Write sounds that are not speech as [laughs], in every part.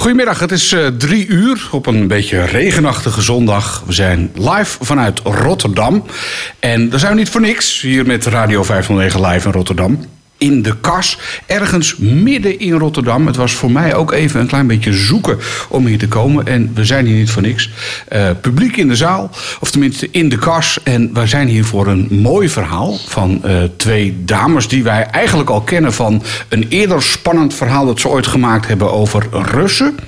Goedemiddag, het is uh, drie uur op een beetje regenachtige zondag. We zijn live vanuit Rotterdam. En daar zijn we niet voor niks hier met Radio 509 live in Rotterdam in de kas, ergens midden in Rotterdam. Het was voor mij ook even een klein beetje zoeken om hier te komen. En we zijn hier niet voor niks. Uh, publiek in de zaal, of tenminste in de kas. En we zijn hier voor een mooi verhaal van uh, twee dames die wij eigenlijk al kennen van een eerder spannend verhaal dat ze ooit gemaakt hebben over Russen.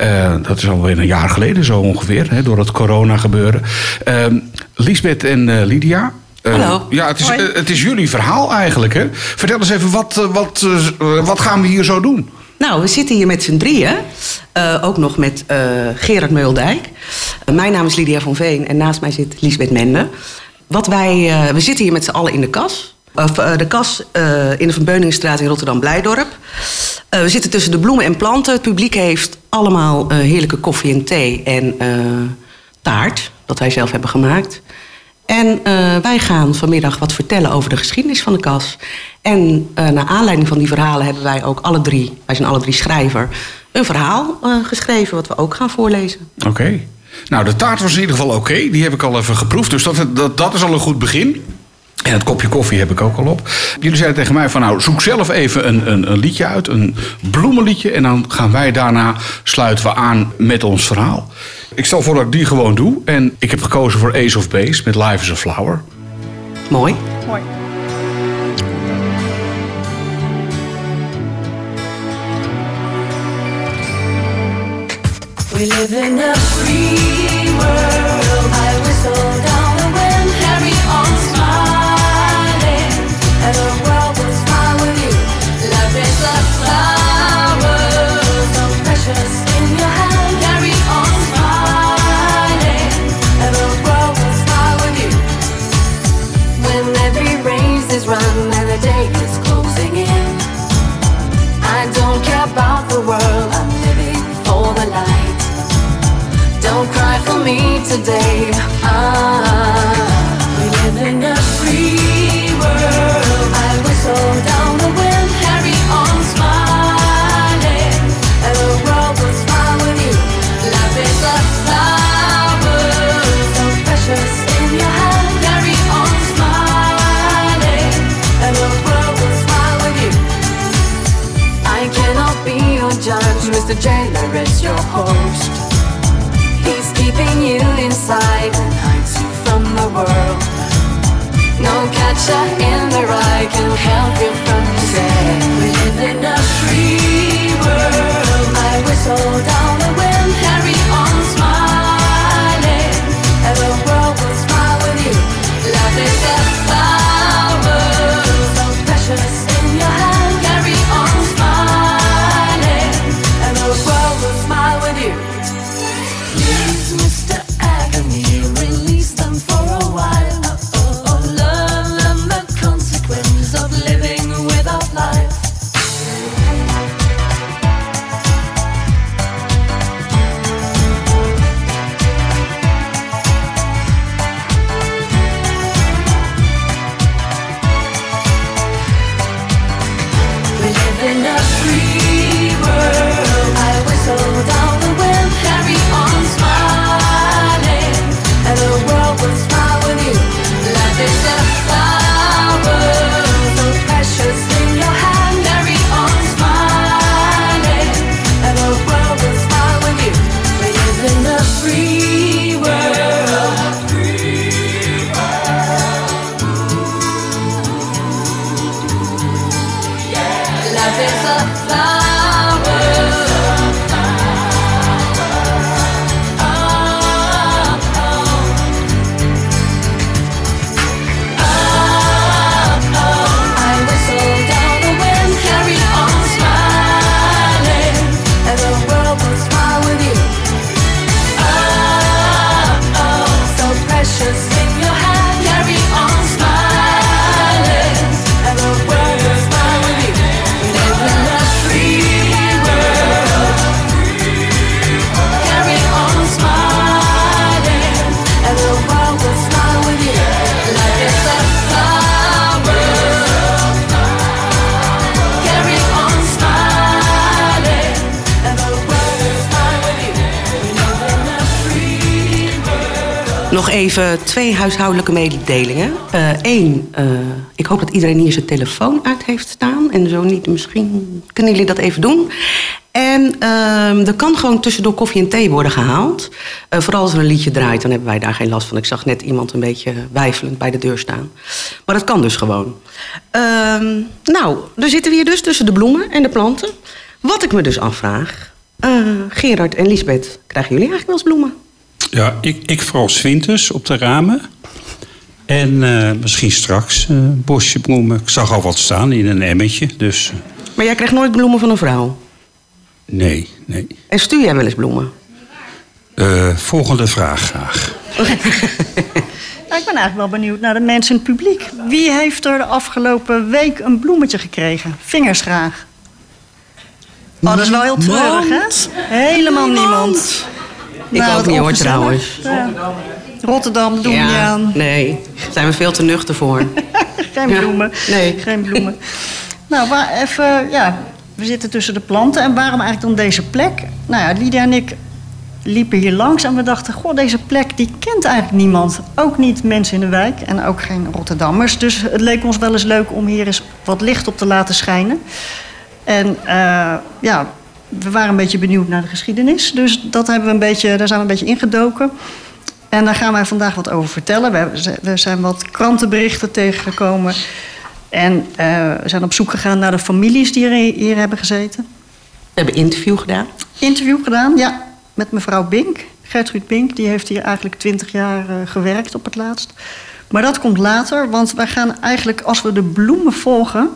Uh, dat is alweer een jaar geleden zo ongeveer, hè, door het corona gebeuren. Lisbeth en Lydia. Hallo. Ja, het is, het is jullie verhaal eigenlijk. Hè? Vertel eens even, wat, wat, wat gaan we hier zo doen? Nou, we zitten hier met z'n drieën. Uh, ook nog met uh, Gerard Meuldijk. Uh, mijn naam is Lydia van Veen en naast mij zit Lisbeth Mende. Wat wij, we zitten hier met z'n allen in de kas. Of, de kas in de Van Beuningstraat in Rotterdam-Blijdorp. we zitten tussen de bloemen en planten. Het publiek heeft allemaal heerlijke koffie en thee en taart. Dat wij zelf hebben gemaakt. En uh, wij gaan vanmiddag wat vertellen over de geschiedenis van de kas. En uh, naar aanleiding van die verhalen hebben wij ook alle drie, wij zijn alle drie schrijver, een verhaal uh, geschreven wat we ook gaan voorlezen. Oké. Nou, de taart was in ieder geval oké. Die heb ik al even geproefd. Dus dat, dat, dat is al een goed begin. En het kopje koffie heb ik ook al op. Jullie zeiden tegen mij van nou, zoek zelf even een, een, een liedje uit. Een bloemenliedje. En dan gaan wij daarna sluiten we aan met ons verhaal. Ik stel voor dat ik die gewoon doe. En ik heb gekozen voor Ace of Base met Life is a Flower. Mooi. Mooi. We live in a today. In the rye can help you from today. We live huishoudelijke mededelingen. Eén, ik hoop dat iedereen hier zijn telefoon uit heeft staan. En zo niet, misschien kunnen jullie dat even doen. En ehm, er kan gewoon tussendoor koffie en thee worden gehaald. Eh, vooral als er een liedje draait, dan hebben wij daar geen last van. Ik zag net iemand een beetje weifelend bij de deur staan. Maar dat kan dus gewoon. Ehm, nou, dan zitten we hier dus tussen de bloemen en de planten. Wat ik me dus afvraag... eh, Gerard en Lisbeth, krijgen jullie eigenlijk wel eens bloemen? Ja, ik, ik vooral 's winters op de ramen. En eh, misschien straks eh, een bosje bloemen. Ik zag al wat staan in een emmetje, dus eh, Maar jij krijgt nooit bloemen van een vrouw. nee, nee. En stuur jij wel eens bloemen? Eh, volgende vraag graag. [laughs] Nou, ik ben eigenlijk wel benieuwd naar de mensen in het publiek. Wie heeft er de afgelopen week een bloemetje gekregen? Vingers graag. Oh, dat is wel heel treurig, hè? Helemaal niemand. Ik Nou, ook niet hoor, trouwens. Ja. Rotterdam, doen we niet aan. nee, daar zijn we veel te nuchter voor. [laughs] Geen Ja, bloemen. nee. Geen bloemen. nou, maar even, ja, we zitten tussen de planten. En waarom eigenlijk dan deze plek? Nou ja, Lydia en ik liepen hier langs en we dachten... goh, deze plek die kent eigenlijk niemand. Ook niet mensen in de wijk en ook geen Rotterdammers. Dus het leek ons wel eens leuk om hier eens wat licht op te laten schijnen. En eh, ja, we waren een beetje benieuwd naar de geschiedenis. Dus dat hebben we een beetje, daar zijn we een beetje ingedoken. En daar gaan wij vandaag wat over vertellen. We, hebben- we zijn wat krantenberichten tegengekomen. En eh, we zijn op zoek gegaan naar de families die hier, hier hebben gezeten. We hebben interview gedaan. Interview gedaan, ja, met mevrouw Bink. Gertrude Bink, die heeft hier eigenlijk twintig jaar eh, gewerkt op het laatst. Maar dat komt later, want wij gaan eigenlijk, als we de bloemen volgen...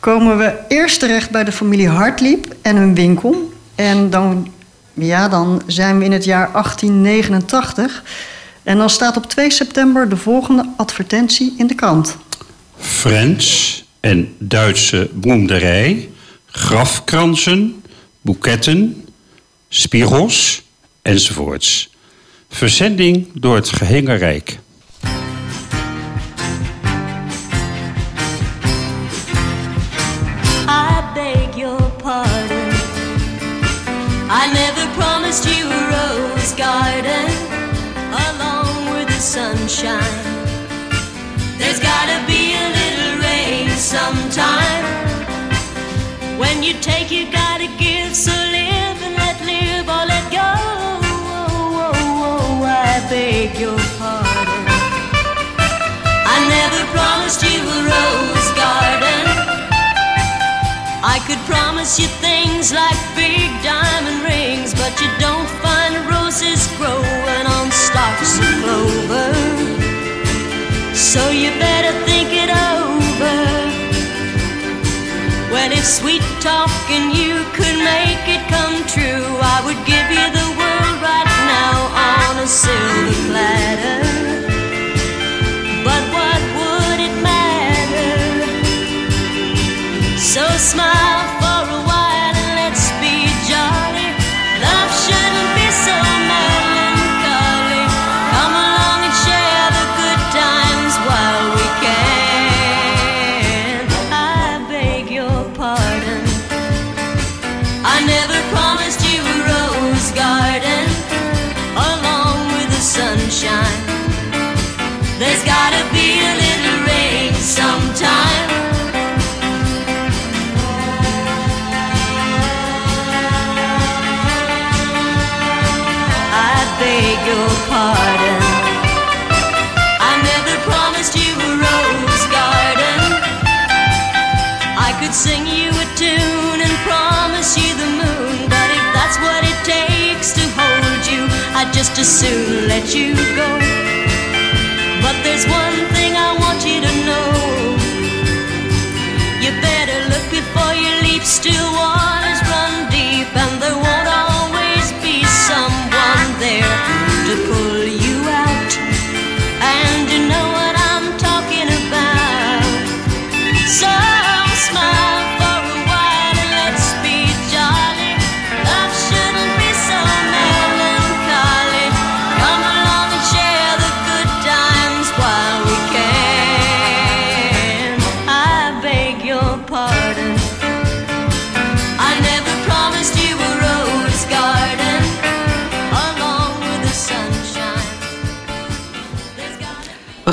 komen we eerst terecht bij de familie Hartliep en hun winkel. En dan, ja, dan zijn we in het jaar 1889. En dan staat op 2 september de volgende advertentie in de krant. Frans en Duitse bloemderij, grafkransen, boeketten, spiegels enzovoorts. Verzending door het gehele sunshine. There's gotta be a little rain sometime. When you take, you gotta give. So live and let live or let go. Oh, oh, oh, I beg your pardon. I never promised you a rose garden. I could promise you things like big diamond rings, but you don't find roses growing on stalks of clover. So you better think it over. Well, if sweet talking you could make it come true, I would give you the world right now on a silver platter. But what would it matter? So smile just as soon let you go. But there's one thing I want you to know.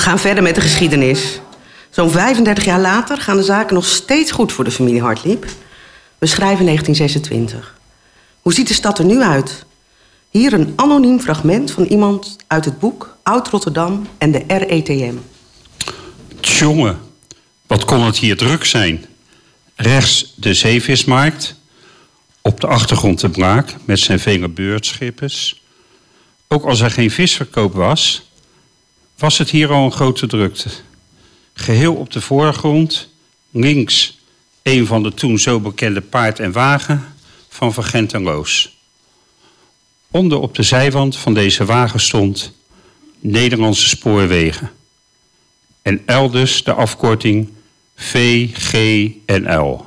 Gaan verder met de geschiedenis. Zo'n 35 jaar later gaan de zaken nog steeds goed voor de familie Hartlieb. We schrijven 1926. Hoe ziet de stad er nu uit? Hier een anoniem fragment van iemand uit het boek Oud-Rotterdam en de RETM. Tjonge, wat kon het hier druk zijn. Rechts de zeevismarkt. Op de achtergrond de braak met zijn vele beurtschippers. Ook als er geen visverkoop was, was het hier al een grote drukte. Geheel op de voorgrond, links een van de toen zo bekende paard en wagen van Van en Loos. Onder op de zijwand van deze wagen stond Nederlandse Spoorwegen. En elders de afkorting VGNL.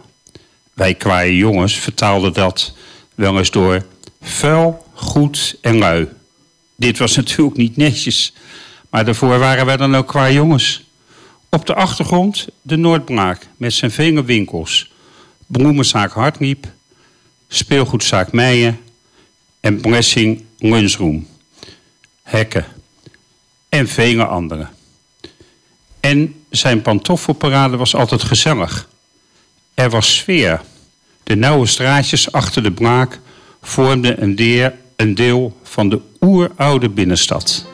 Wij kwaaie jongens vertaalden dat wel eens door vuil, goed en lui. Dit was [laughs] natuurlijk niet netjes, maar daarvoor waren wij dan ook qua jongens. Op de achtergrond de Noordbraak met zijn vele winkels. Bloemenzaak Hartliep, speelgoedzaak Meijen en Blessing Lunchroom. Hekken en vele andere. En zijn pantoffelparade was altijd gezellig. Er was sfeer. De nauwe straatjes achter de braak vormden een deel van de oeroude binnenstad.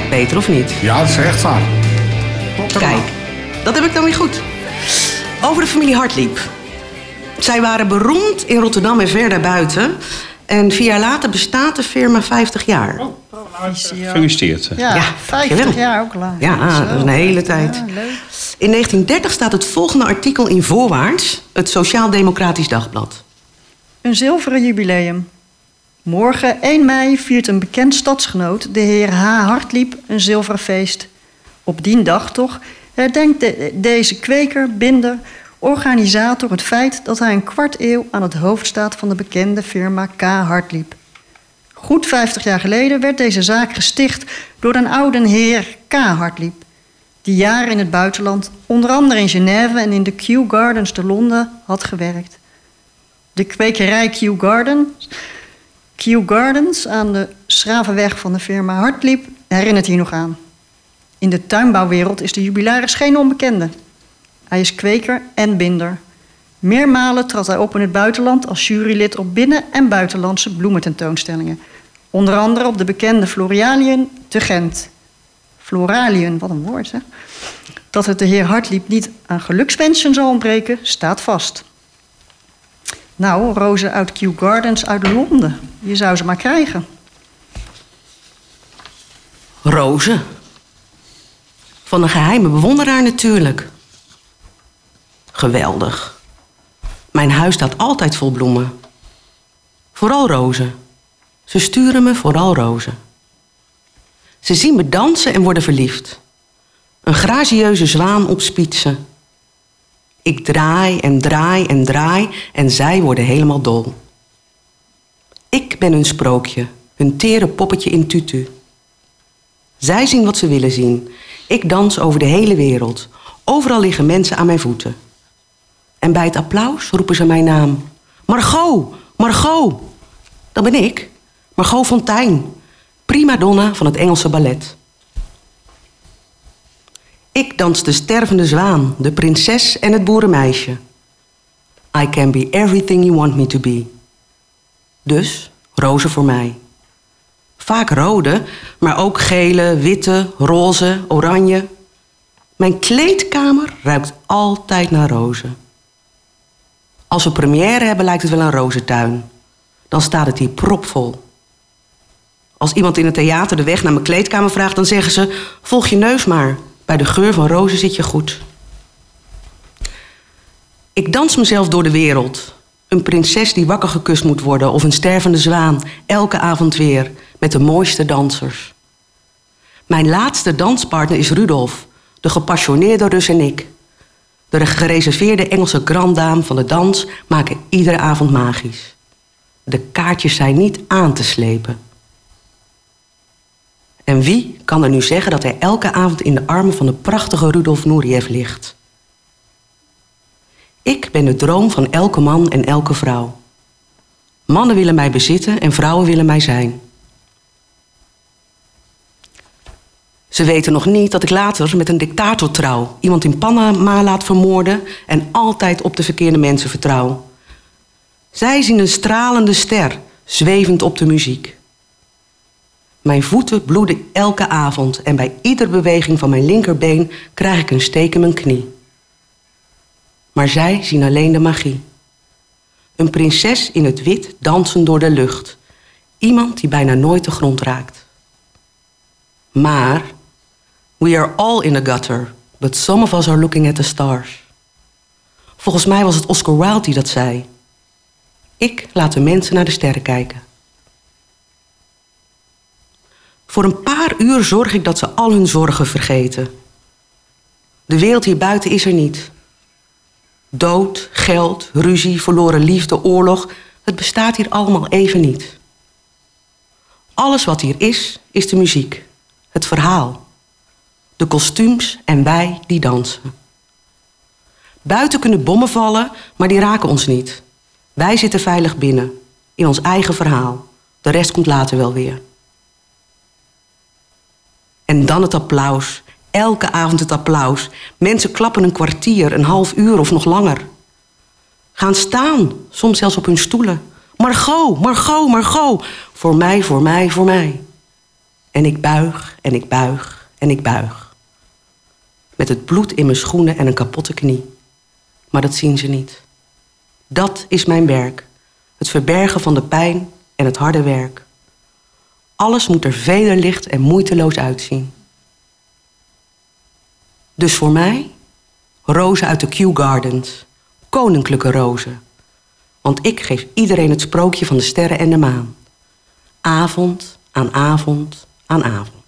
Peter, of niet? Ja, dat is echt waar. Klopt Kijk, dat heb ik dan weer goed. Over de familie Hartliep. Zij waren beroemd in Rotterdam en ver daarbuiten. En vier jaar later bestaat de firma 50 jaar. Gefeliciteerd. Ja, Ja, 50 dankjewel. jaar ook lang. Ja, dat is een hele tijd. Ja, leuk. In 1930 staat het volgende artikel in Voorwaarts, het Sociaal Democratisch Dagblad. Een zilveren jubileum. Morgen, 1 mei, viert een bekend stadsgenoot, de heer H. Hartliep, een zilveren feest. Op die dag toch herdenkt de- deze kweker, binder, organisator het feit dat hij een kwart eeuw aan het hoofd staat van de bekende firma K. Hartliep. Goed 50 jaar geleden werd deze zaak gesticht door een oude heer K. Hartliep, die jaren in het buitenland, onder andere in Genève en in de Kew Gardens te Londen, had gewerkt. De kwekerij Kew Gardens, Kew Gardens aan de Schravenweg van de firma Hartliep herinnert hier nog aan. In de tuinbouwwereld is de jubilaris geen onbekende. Hij is kweker en binder. Meermalen trad hij op in het buitenland als jurylid op binnen- en buitenlandse bloemententoonstellingen. Onder andere op de bekende Floraliën te Gent. Floraliën, wat een woord zeg. Dat het de heer Hartliep niet aan gelukswensen zal ontbreken, staat vast. Nou, rozen uit Kew Gardens uit Londen. Je zou ze maar krijgen. Rozen. Van een geheime bewonderaar natuurlijk. Geweldig. Mijn huis staat altijd vol bloemen. Vooral rozen. Ze sturen me vooral rozen. Ze zien me dansen en worden verliefd. Een gracieuze zwaan op spitsen. Ik draai en draai en draai en zij worden helemaal dol. Ik ben hun sprookje, hun tere poppetje in tutu. Zij zien wat ze willen zien. Ik dans over de hele wereld. Overal liggen mensen aan mijn voeten. En bij het applaus roepen ze mijn naam. Margot, Margot. Dat ben ik. Margot Fontein. Prima donna van het Engelse ballet. Ik dans de stervende zwaan, de prinses en het boerenmeisje. I can be everything you want me to be. Dus rozen voor mij. Vaak rode, maar ook gele, witte, roze, oranje. Mijn kleedkamer ruikt altijd naar rozen. Als we première hebben, lijkt het wel een rozentuin. Dan staat het hier propvol. Als iemand in het theater de weg naar mijn kleedkamer vraagt, dan zeggen ze: Volg je neus maar. Bij de geur van rozen zit je goed. Ik dans mezelf door de wereld. Een prinses die wakker gekust moet worden of een stervende zwaan, elke avond weer, met de mooiste dansers. Mijn laatste danspartner is Rudolf, de gepassioneerde Rus en ik. De gereserveerde Engelse granddame van de dans maken iedere avond magisch. De kaartjes zijn niet aan te slepen. En wie kan er nu zeggen dat hij elke avond in de armen van de prachtige Rudolf Nureyev ligt? Ik ben de droom van elke man en elke vrouw. Mannen willen mij bezitten en vrouwen willen mij zijn. Ze weten nog niet dat ik later met een dictator trouw, iemand in Panama laat vermoorden en altijd op de verkeerde mensen vertrouw. Zij zien een stralende ster, zwevend op de muziek. Mijn voeten bloeden elke avond en bij iedere beweging van mijn linkerbeen krijg ik een steek in mijn knie. Maar zij zien alleen de magie. Een prinses in het wit dansen door de lucht. Iemand die bijna nooit de grond raakt. Maar we are all in the gutter, but some of us are looking at the stars. Volgens mij was het Oscar Wilde die dat zei. Ik laat de mensen naar de sterren kijken. Voor een paar uur zorg ik dat ze al hun zorgen vergeten. De wereld hier buiten is er niet. Dood, geld, ruzie, verloren liefde, oorlog, het bestaat hier allemaal even niet. Alles wat hier is, is de muziek, het verhaal, de kostuums en wij die dansen. Buiten kunnen bommen vallen, maar die raken ons niet. Wij zitten veilig binnen, in ons eigen verhaal. De rest komt later wel weer. En dan het applaus. Elke avond het applaus. Mensen klappen een kwartier, een half uur of nog langer. Gaan staan, soms zelfs op hun stoelen. Margot, Margot, Margot. Voor mij, voor mij, voor mij. En ik buig en ik buig en ik buig. Met het bloed in mijn schoenen en een kapotte knie. Maar dat zien ze niet. Dat is mijn werk. Het verbergen van de pijn en het harde werk. Alles moet er vederlicht en moeiteloos uitzien. Dus voor mij, rozen uit de Kew Gardens. Koninklijke rozen. Want ik geef iedereen het sprookje van de sterren en de maan. Avond aan avond aan avond.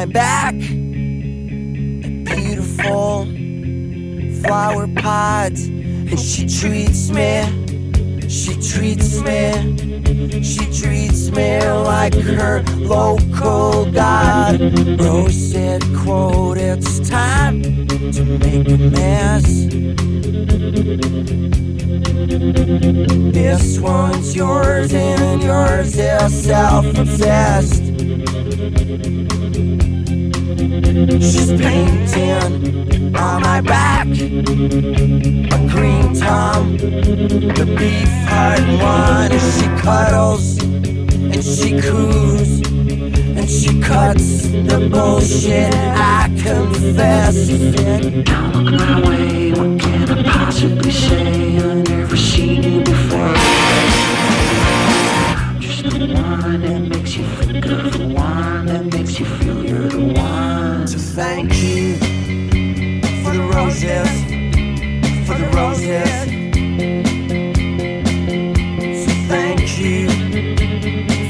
My back beautiful flower pods, and she treats me, she treats me. She treats me like her local god. Rose said, quote, it's time to make a mess. This one's yours and yours is self-obsessed. She's painting on my back a green tom, the beef heart one. And she cuddles and she coos and she cuts the bullshit. I confess. Said, Don't look my way. What can I possibly say? I've never seen you before. I'm just the one that makes you think of the one that makes you feel you're the one. Thank you for the roses, for the roses. So thank you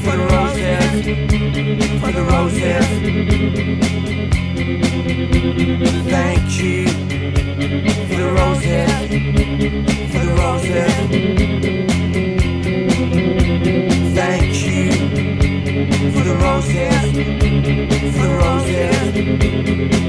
for the roses, for the roses. Thank you for the roses, for the roses. Thank you for the roses, again.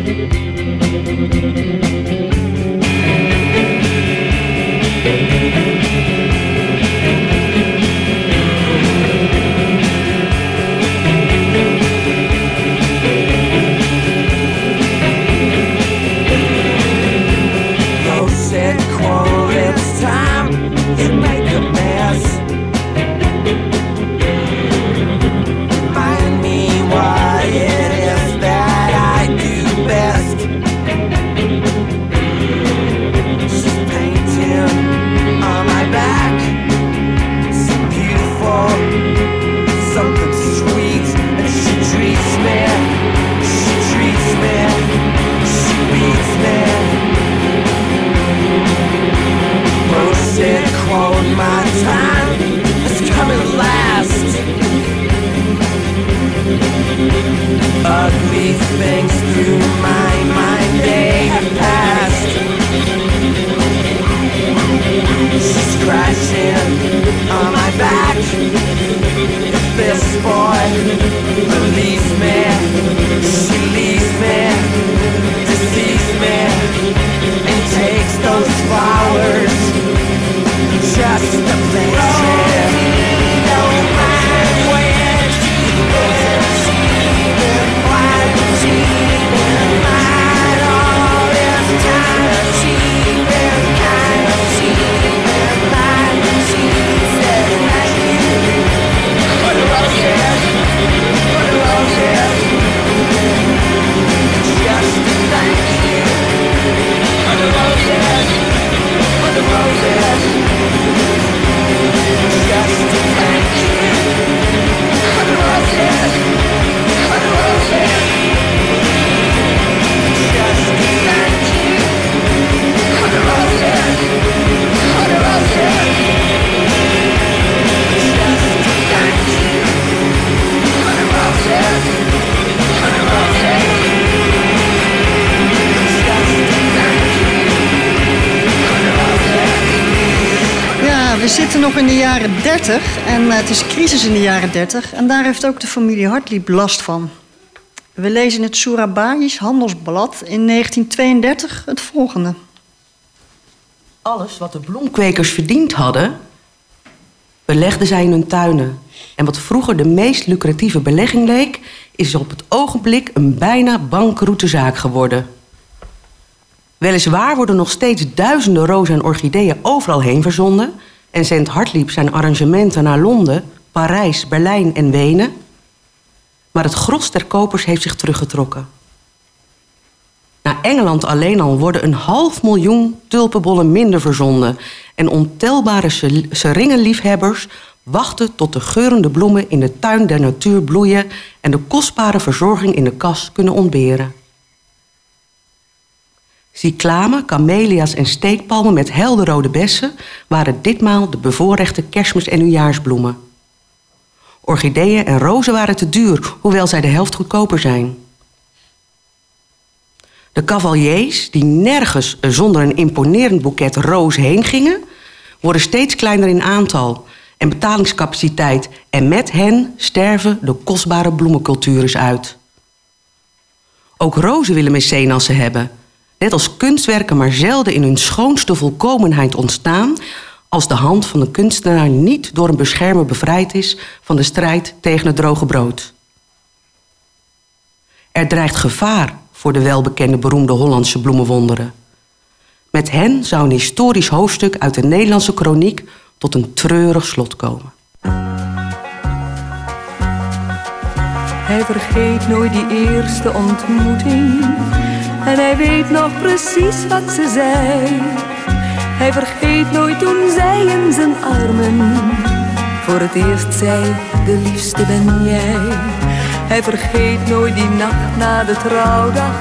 Jaren 30. En daar heeft ook de familie Hartlieb last van. We lezen in het Soerabaïs Handelsblad in 1932 het volgende. Alles wat de bloemkwekers verdiend hadden, belegden zij in hun tuinen. En wat vroeger de meest lucratieve belegging leek, is op het ogenblik een bijna bankroete zaak geworden. Weliswaar worden nog steeds duizenden rozen en orchideeën overal heen verzonden en zendt Hartlieb zijn arrangementen naar Londen, Parijs, Berlijn en Wenen. Maar het gros der kopers heeft zich teruggetrokken. Naar Engeland alleen al worden een half miljoen tulpenbollen minder verzonden. En ontelbare se- seringenliefhebbers wachten tot de geurende bloemen in de tuin der natuur bloeien en de kostbare verzorging in de kas kunnen ontberen. Cyclamen, kamelia's en steekpalmen met helderrode bessen waren ditmaal de bevoorrechte kerstmis- en nieuwjaarsbloemen. Orchideeën en rozen waren te duur, hoewel zij de helft goedkoper zijn. De cavaliers, die nergens zonder een imponerend boeket rozen heen gingen, worden steeds kleiner in aantal en betalingscapaciteit. En met hen sterven de kostbare bloemencultures uit. Ook rozen willen mecenassen hebben. Net als kunstwerken maar zelden in hun schoonste volkomenheid ontstaan... als de hand van de kunstenaar niet door een beschermer bevrijd is... van de strijd tegen het droge brood. Er dreigt gevaar voor de welbekende beroemde Hollandse bloemenwonderen. Met hen zou een historisch hoofdstuk uit de Nederlandse kroniek tot een treurig slot komen. Hij vergeet nooit die eerste ontmoeting. En hij weet nog precies wat ze zei. Hij vergeet nooit toen zij in zijn armen voor het eerst zei: De liefste ben jij. Hij vergeet nooit die nacht na de trouwdag.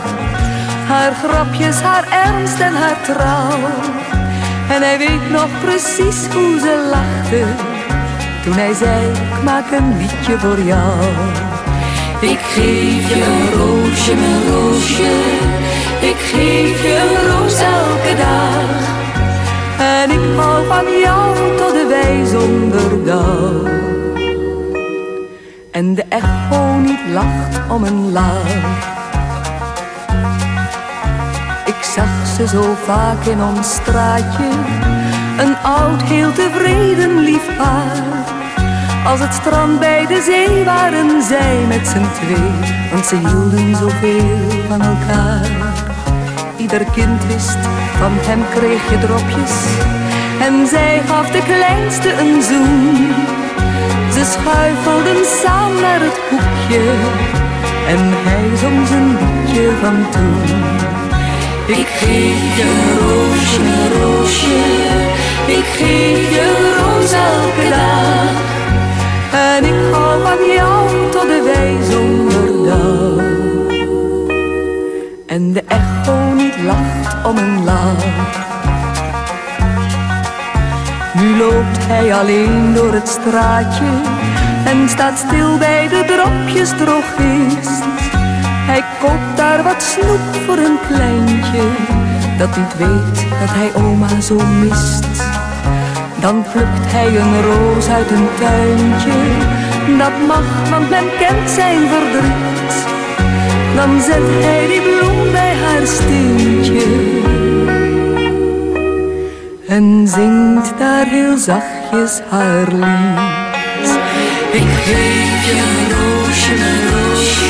Haar grapjes, haar ernst en haar trouw. En hij weet nog precies hoe ze lachte toen hij zei: Ik maak een liedje voor jou. Ik geef je een roosje, mijn roosje. Ik geef je een roos elke dag. En ik hou van jou tot de wij zonder dag. En de echo niet lacht om een lach. Ik zag ze zo vaak in ons straatje. Een oud, heel tevreden lief paar. Als het strand bij de zee waren zij met z'n twee, want ze hielden zoveel van elkaar. Ieder kind wist, van hem kreeg je dropjes en zij gaf de kleinste een zoen. Ze schuifelden samen naar het hoekje en hij zong zijn liedje van toen. Ik geef je roosje, roosje, ik geef je een roos elke dag. En ik hou van jou tot de wij dag. En de echo lacht om een lach. Nu loopt hij alleen door het straatje en staat stil bij de dropjes drogist. Hij koopt daar wat snoep voor een kleintje dat niet weet dat hij oma zo mist. Dan plukt hij een roos uit een tuintje. Dat mag, want men kent zijn verdriet. Dan zet hij die bloem En zingt daar heel zachtjes haar lied. Ik geef je een roosje, een roosje.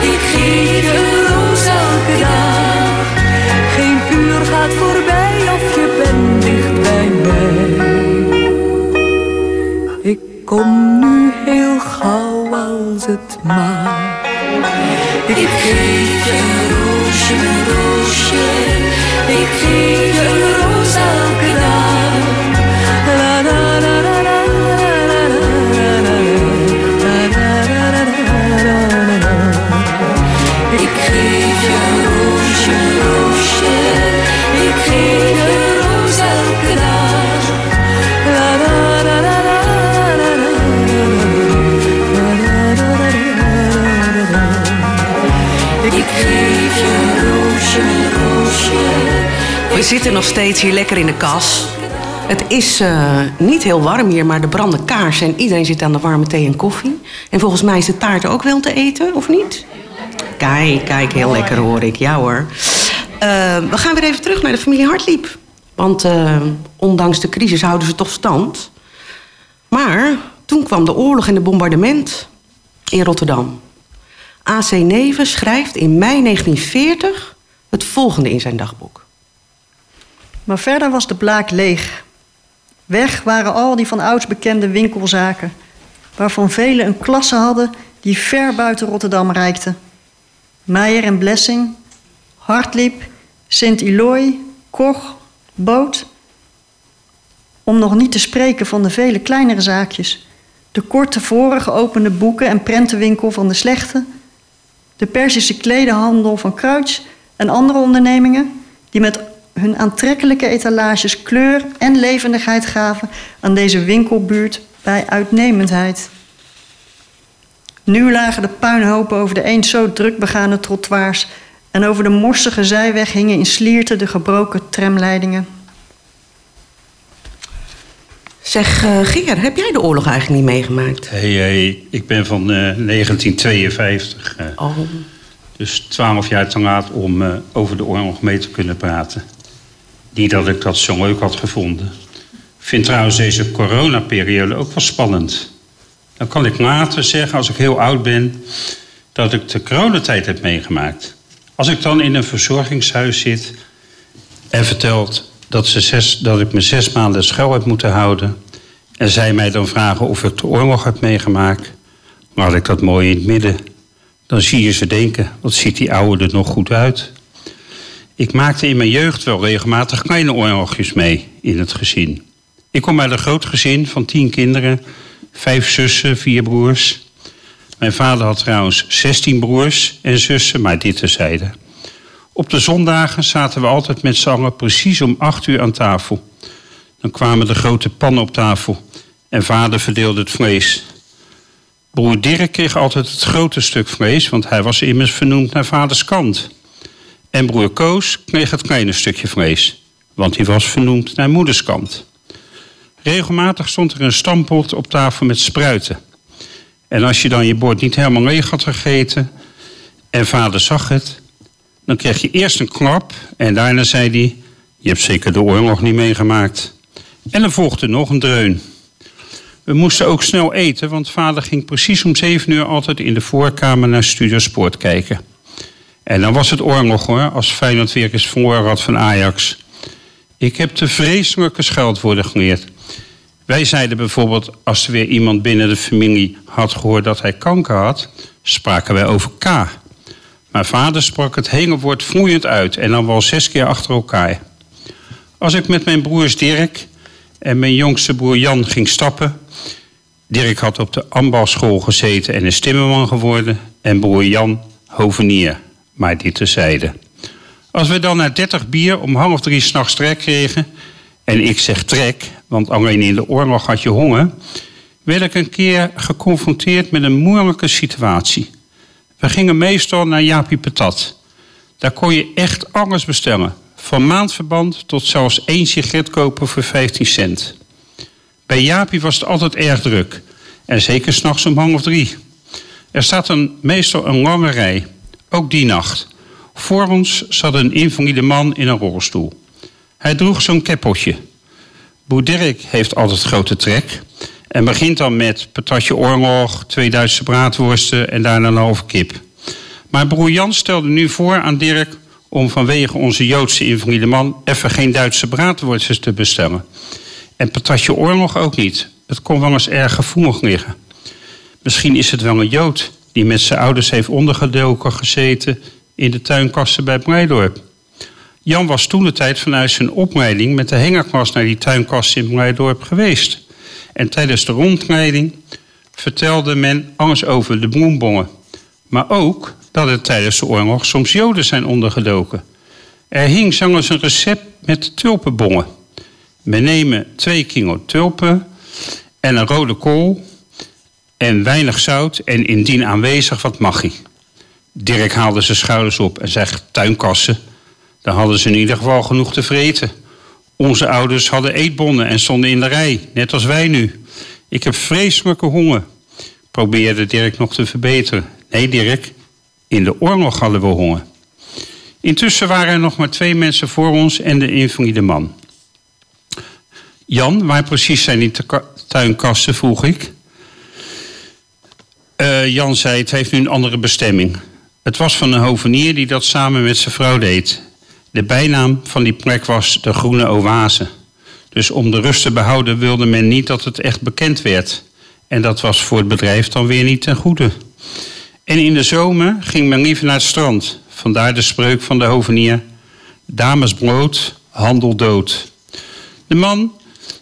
Ik geef je een roos elke dag. Geen uur gaat voorbij of je bent dicht bij mij. Ik kom nu heel gauw als het mag. Відкрийте груші, груші, відкрийте. Zitten nog steeds hier lekker in de kas. Het is eh, niet heel warm hier, maar er branden kaarsen en iedereen zit aan de warme thee en koffie. En volgens mij is de taart ook wel te eten, of niet? Kijk, kijk, heel lekker hoor ik. Ja hoor. Eh, we gaan weer even terug naar de familie Hartliep. Want eh, ondanks de crisis houden ze toch stand. Maar toen kwam de oorlog en de bombardement in Rotterdam. AC Neven schrijft in mei 1940 het volgende in zijn dagboek. Maar verder was de blaak leeg. Weg waren al die van ouds bekende winkelzaken, waarvan velen een klasse hadden die ver buiten Rotterdam reikte. Meijer en Blessing, Hartliep, Sint-Iloy, Koch, Boot. Om nog niet te spreken van de vele kleinere zaakjes. De kort tevoren geopende boeken- en prentenwinkel van de Slechte. De Persische kledenhandel van Kruits en andere ondernemingen die met hun aantrekkelijke etalages kleur en levendigheid gaven aan deze winkelbuurt bij uitnemendheid. Nu lagen de puinhopen over de eens zo druk begane trottoirs en over de morsige zijweg hingen in slierten de gebroken tramleidingen. Zeg, eh, Geer, heb jij de oorlog eigenlijk niet meegemaakt? Hey, hey, ik ben van eh, 1952. eh, Oh, Dus twaalf jaar te laat om eh, over de oorlog mee te kunnen praten. Niet dat ik dat zo leuk had gevonden. Ik vind trouwens deze coronaperiode ook wel spannend. Dan kan ik later zeggen, als ik heel oud ben, dat ik de coronatijd heb meegemaakt. Als ik dan in een verzorgingshuis zit en vertelt dat, ze zes, dat ik me zes maanden schuil heb moeten houden... en zij mij dan vragen of ik de oorlog heb meegemaakt... laat ik dat mooi in het midden. Dan zie je ze denken, wat ziet die oude er nog goed uit. Ik maakte in mijn jeugd wel regelmatig kleine oorlogjes mee in het gezin. Ik kom uit een groot gezin van tien kinderen, vijf zussen, vier broers. Mijn vader had trouwens 16 broers en zussen, maar dit terzijde. Op de zondagen zaten we altijd met allen precies om acht uur aan tafel. Dan kwamen de grote pannen op tafel en vader verdeelde het vlees. Broer Dirk kreeg altijd het grote stuk vlees, want hij was immers vernoemd naar vaders kant. En broer Koos kreeg het kleine stukje vlees, want hij was vernoemd naar moeders kant. Regelmatig stond er een stampot op tafel met spruiten. En als je dan je bord niet helemaal leeg had gegeten en vader zag het, dan kreeg je eerst een klap en daarna zei hij: Je hebt zeker de oorlog niet meegemaakt. En dan volgde nog een dreun. We moesten ook snel eten, want vader ging precies om zeven uur altijd in de voorkamer naar Studio Sport kijken. En dan was het oorlog hoor, als Feyenoord weer eens had van Ajax. Ik heb de vreselijke scheldwoorden geleerd. Wij zeiden bijvoorbeeld, als er weer iemand binnen de familie had gehoord dat hij kanker had, spraken wij over K. Maar vader sprak het hele woord vloeiend uit en dan wel zes keer achter elkaar. Als ik met mijn broers Dirk en mijn jongste broer Jan ging stappen. Dirk had op de ambasschool gezeten en is timmerman geworden. En broer Jan hovenier, maar dit terzijde. Als we dan na 30 bier om half drie s'nachts trek kregen... en ik zeg trek, want alleen in de oorlog had je honger... werd ik een keer geconfronteerd met een moeilijke situatie. We gingen meestal naar Jaapie Patat. Daar kon je echt alles bestellen. Van maandverband tot zelfs één sigaret kopen voor 15 cent. Bij Jaapie was het altijd erg druk. En zeker s'nachts om half drie. Er staat een, meestal een lange rij. Ook die nacht. Voor ons zat een invalide man in een rolstoel. Hij droeg zo'n keppeltje. Boer Dirk heeft altijd grote trek. En begint dan met patatje oorlog, twee Duitse braadworsten en daarna een halve kip. Maar broer Jan stelde nu voor aan Dirk om vanwege onze Joodse invalide man even geen Duitse braadworstjes te bestellen. En patatje oorlog ook niet. Het kon wel eens erg gevoelig liggen. Misschien is het wel een Jood die met zijn ouders heeft ondergedoken gezeten in de tuinkasten bij Blijdorp. Jan was toen de tijd vanuit zijn opleiding met de hengerklas naar die tuinkasten in Blijdorp geweest. En tijdens de rondleiding vertelde men alles over de bloembongen. Maar ook dat er tijdens de oorlog soms Joden zijn ondergedoken. Er hing zelfs een recept met tulpenbongen. We nemen twee kilo tulpen en een rode kool en weinig zout en indien aanwezig wat magie. Dirk haalde zijn schouders op en zei tuinkassen. Dan hadden ze in ieder geval genoeg te vreten. Onze ouders hadden eetbonnen en stonden in de rij, net als wij nu. Ik heb vreselijke honger. Probeerde Dirk nog te verbeteren. Nee, Dirk, in de oorlog hadden we honger. Intussen waren er nog maar twee mensen voor ons en de invalide man. Jan, waar precies zijn die tuinkasten, vroeg ik. Eh, Jan zei, het heeft nu een andere bestemming. Het was van een hovenier die dat samen met zijn vrouw deed. De bijnaam van die plek was de Groene Oase. Dus om de rust te behouden wilde men niet dat het echt bekend werd. En dat was voor het bedrijf dan weer niet ten goede. En in de zomer ging men liever naar het strand. Vandaar de spreuk van de hovenier. Dames brood, handel dood. De man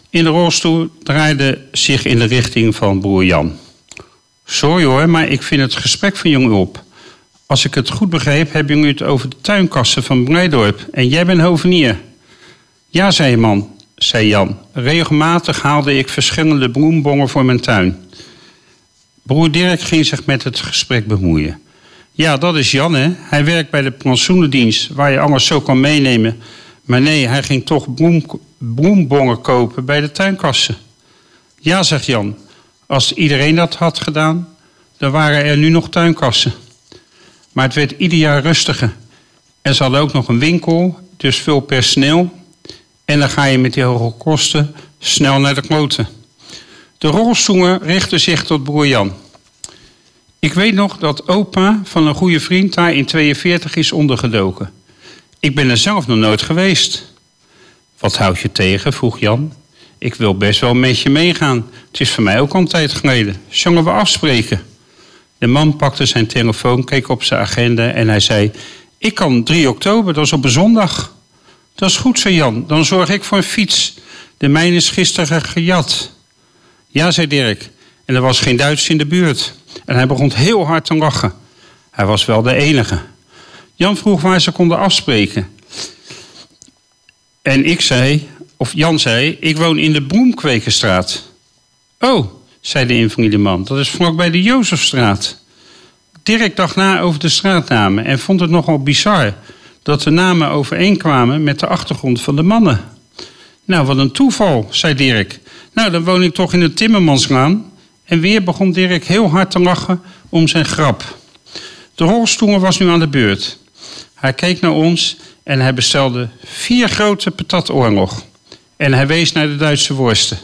in de rolstoel draaide zich in de richting van broer Jan. Sorry hoor, maar ik vind het gesprek van jongen op. Als ik het goed begreep, hebben jullie het over de tuinkassen van Blijdorp. En jij bent hovenier. Ja, zei man, zei Jan. Regelmatig haalde ik verschillende bloembongen voor mijn tuin. Broer Dirk ging zich met het gesprek bemoeien. Ja, dat is Jan, hè. Hij werkt bij de plantsoenendienst, waar je alles zo kan meenemen. Maar nee, hij ging toch bloem, bloembongen kopen bij de tuinkassen. Ja, zegt Jan. Als iedereen dat had gedaan, dan waren er nu nog tuinkassen. Maar het werd ieder jaar rustiger. En ze hadden ook nog een winkel, dus veel personeel. En dan ga je met die hoge kosten snel naar de kloten. De rolstoelen richtten zich tot broer Jan. Ik weet nog dat opa van een goede vriend daar in 42 is ondergedoken. Ik ben er zelf nog nooit geweest. Wat houd je tegen? vroeg Jan. Ik wil best wel met je meegaan. Het is voor mij ook al een tijd geleden. Zullen we afspreken? De man pakte zijn telefoon, keek op zijn agenda en hij zei... Ik kan 3 oktober, dat is op een zondag. Dat is goed, zei Jan. Dan zorg ik voor een fiets. De mijne is gisteren gejat. Ja, zei Dirk. En er was geen Duits in de buurt. En hij begon heel hard te lachen. Hij was wel de enige. Jan vroeg waar ze konden afspreken. En ik zei, of Jan zei, ik woon in de Bloemkwekerstraat. Oh, zei de invalide man, dat is vlakbij de Jozefstraat. Dirk dacht na over de straatnamen en vond het nogal bizar dat de namen overeenkwamen met de achtergrond van de mannen. Nou, wat een toeval, zei Dirk. Nou, dan woon ik toch in de Timmermanslaan. En weer begon Dirk heel hard te lachen om zijn grap. De rolstoel was nu aan de beurt. Hij keek naar ons en hij bestelde vier grote patatoorlog. En hij wees naar de Duitse worsten.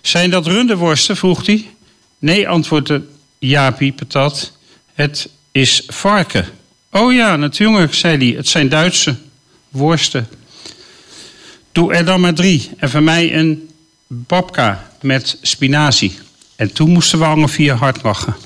Zijn dat runderworsten? vroeg hij. Nee, antwoordde Jaapie patat. Het is varken. Oh ja, natuurlijk, zei hij. Het zijn Duitse worsten. Doe er dan maar drie. En voor mij een babka met spinazie. En toen moesten we alle vier hard lachen.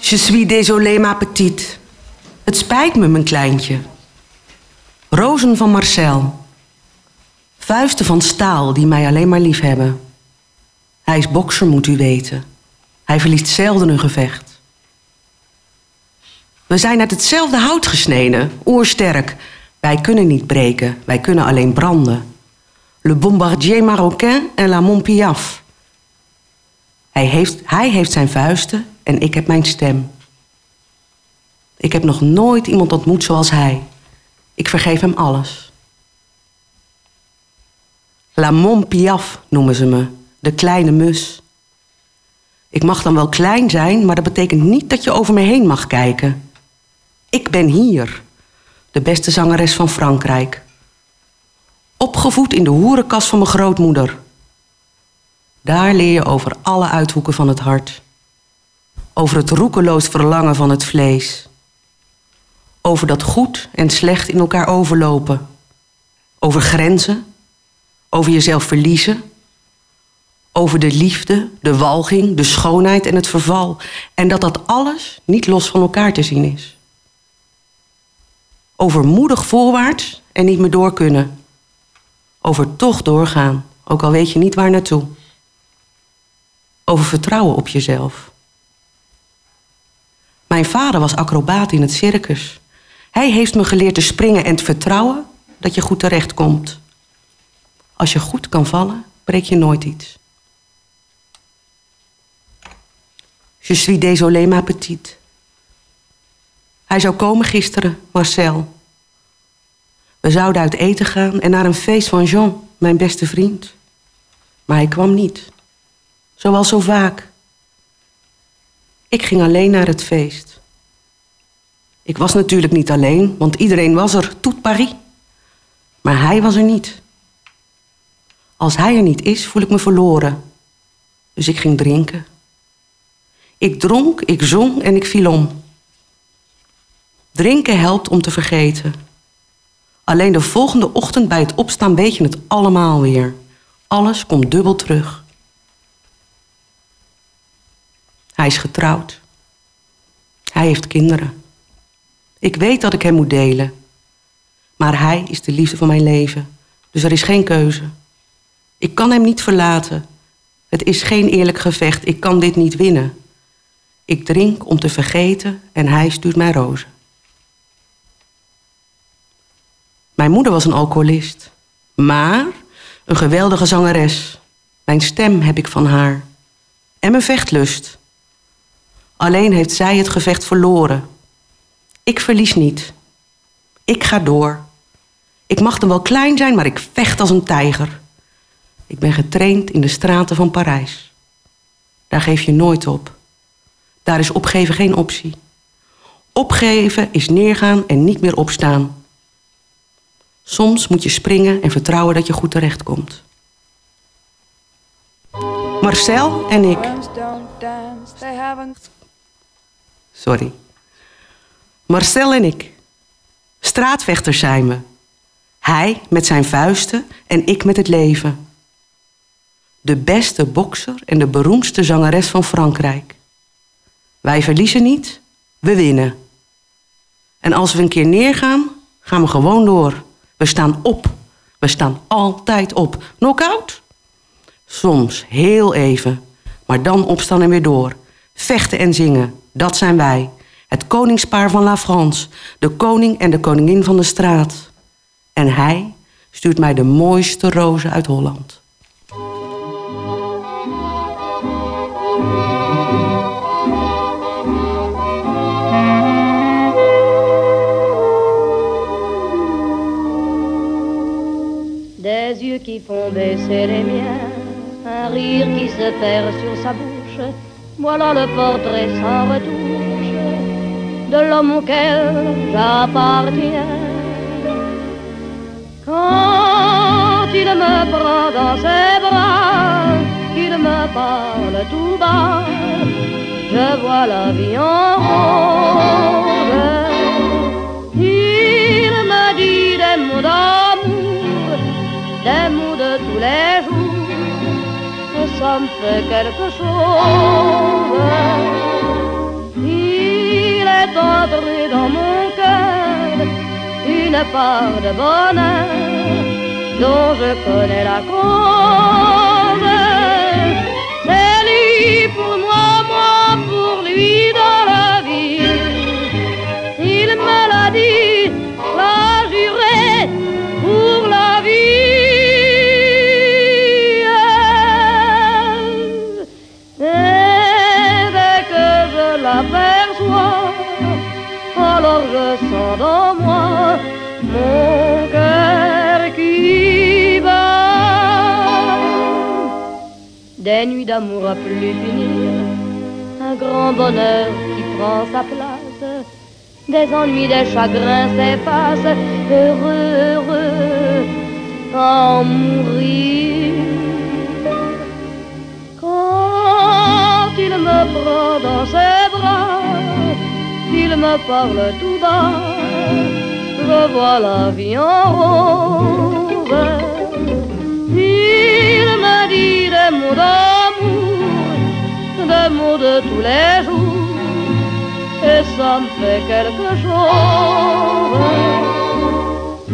Je suis désolé, ma petite. Het spijt me, mijn kleintje. Rozen van Marcel. Vuisten van staal die mij alleen maar lief hebben. Hij is bokser, moet u weten. Hij verliest zelden een gevecht. We zijn uit hetzelfde hout gesneden, oersterk. Wij kunnen niet breken, wij kunnen alleen branden. Le bombardier marocain en la Montpiaf. Hij heeft, hij heeft zijn vuisten en ik heb mijn stem. Ik heb nog nooit iemand ontmoet zoals hij. Ik vergeef hem alles. La Montpiaf noemen ze me, de kleine mus. Ik mag dan wel klein zijn, maar dat betekent niet dat je over me heen mag kijken. Ik ben hier, de beste zangeres van Frankrijk. Opgevoed in de hoerenkas van mijn grootmoeder. Daar leer je over alle uithoeken van het hart. Over het roekeloos verlangen van het vlees. Over dat goed en slecht in elkaar overlopen. Over grenzen. Over jezelf verliezen. Over de liefde, de walging, de schoonheid en het verval. En dat dat alles niet los van elkaar te zien is. Over moedig voorwaarts en niet meer door kunnen. Over toch doorgaan, ook al weet je niet waar naartoe. Over vertrouwen op jezelf. Mijn vader was acrobaat in het circus. Hij heeft me geleerd te springen en te vertrouwen dat je goed terechtkomt. Als je goed kan vallen, breek je nooit iets. Je suis désolé, ma petite. Hij zou komen gisteren, Marcel. We zouden uit eten gaan en naar een feest van Jean, mijn beste vriend. Maar hij kwam niet. Zoals zo vaak. Ik ging alleen naar het feest. Ik was natuurlijk niet alleen, want iedereen was er, tout Paris. Maar hij was er niet. Als hij er niet is, voel ik me verloren. Dus ik ging drinken. Ik dronk, ik zong en ik viel om. Drinken helpt om te vergeten. Alleen de volgende ochtend bij het opstaan weet je het allemaal weer. Alles komt dubbel terug. Hij is getrouwd. Hij heeft kinderen. Ik weet dat ik hem moet delen. Maar hij is de liefde van mijn leven. Dus er is geen keuze. Ik kan hem niet verlaten. Het is geen eerlijk gevecht. Ik kan dit niet winnen. Ik drink om te vergeten en hij stuurt mij rozen. Mijn moeder was een alcoholist. Maar een geweldige zangeres. Mijn stem heb ik van haar. En mijn vechtlust. Alleen heeft zij het gevecht verloren. Ik verlies niet. Ik ga door. Ik mag dan wel klein zijn, maar ik vecht als een tijger. Ik ben getraind in de straten van Parijs. Daar geef je nooit op. Daar is opgeven geen optie. Opgeven is neergaan en niet meer opstaan. Soms moet je springen en vertrouwen dat je goed terechtkomt. Marcel en ik. Sorry. Marcel en ik. Straatvechters zijn we. Hij met zijn vuisten en ik met het leven. De beste bokser en de beroemdste zangeres van Frankrijk. Wij verliezen niet, we winnen. En als we een keer neergaan, gaan we gewoon door. We staan op. We staan altijd op. Knockout? Soms, heel even. Maar dan opstaan en weer door. Vechten en zingen, dat zijn wij. Het koningspaar van La France. De koning en de koningin van de straat. En hij stuurt mij de mooiste rozen uit Holland. Des yeux qui font baisser les un rire qui se perd sur sa bouche. Voilà le portrait sans retouche de l'homme auquel j'appartiens. Quand il me prend dans ses bras, qu'il me parle tout bas, je vois la vie en rose. Il me dit des mots d'amour des mots de tous les jours. Ça me fait quelque chose. Il est entré dans mon cœur une part de bonheur dont je connais la cause. C'est lui Des nuits d'amour à plus finir, un grand bonheur qui prend sa place, des ennuis, des chagrins s'effacent, heureux, heureux, en mourir. Quand il me prend dans ses bras, il me parle tout bas, je vois la vie en rose. D'amour, des mots de tous les jours, et ça me fait quelque chose.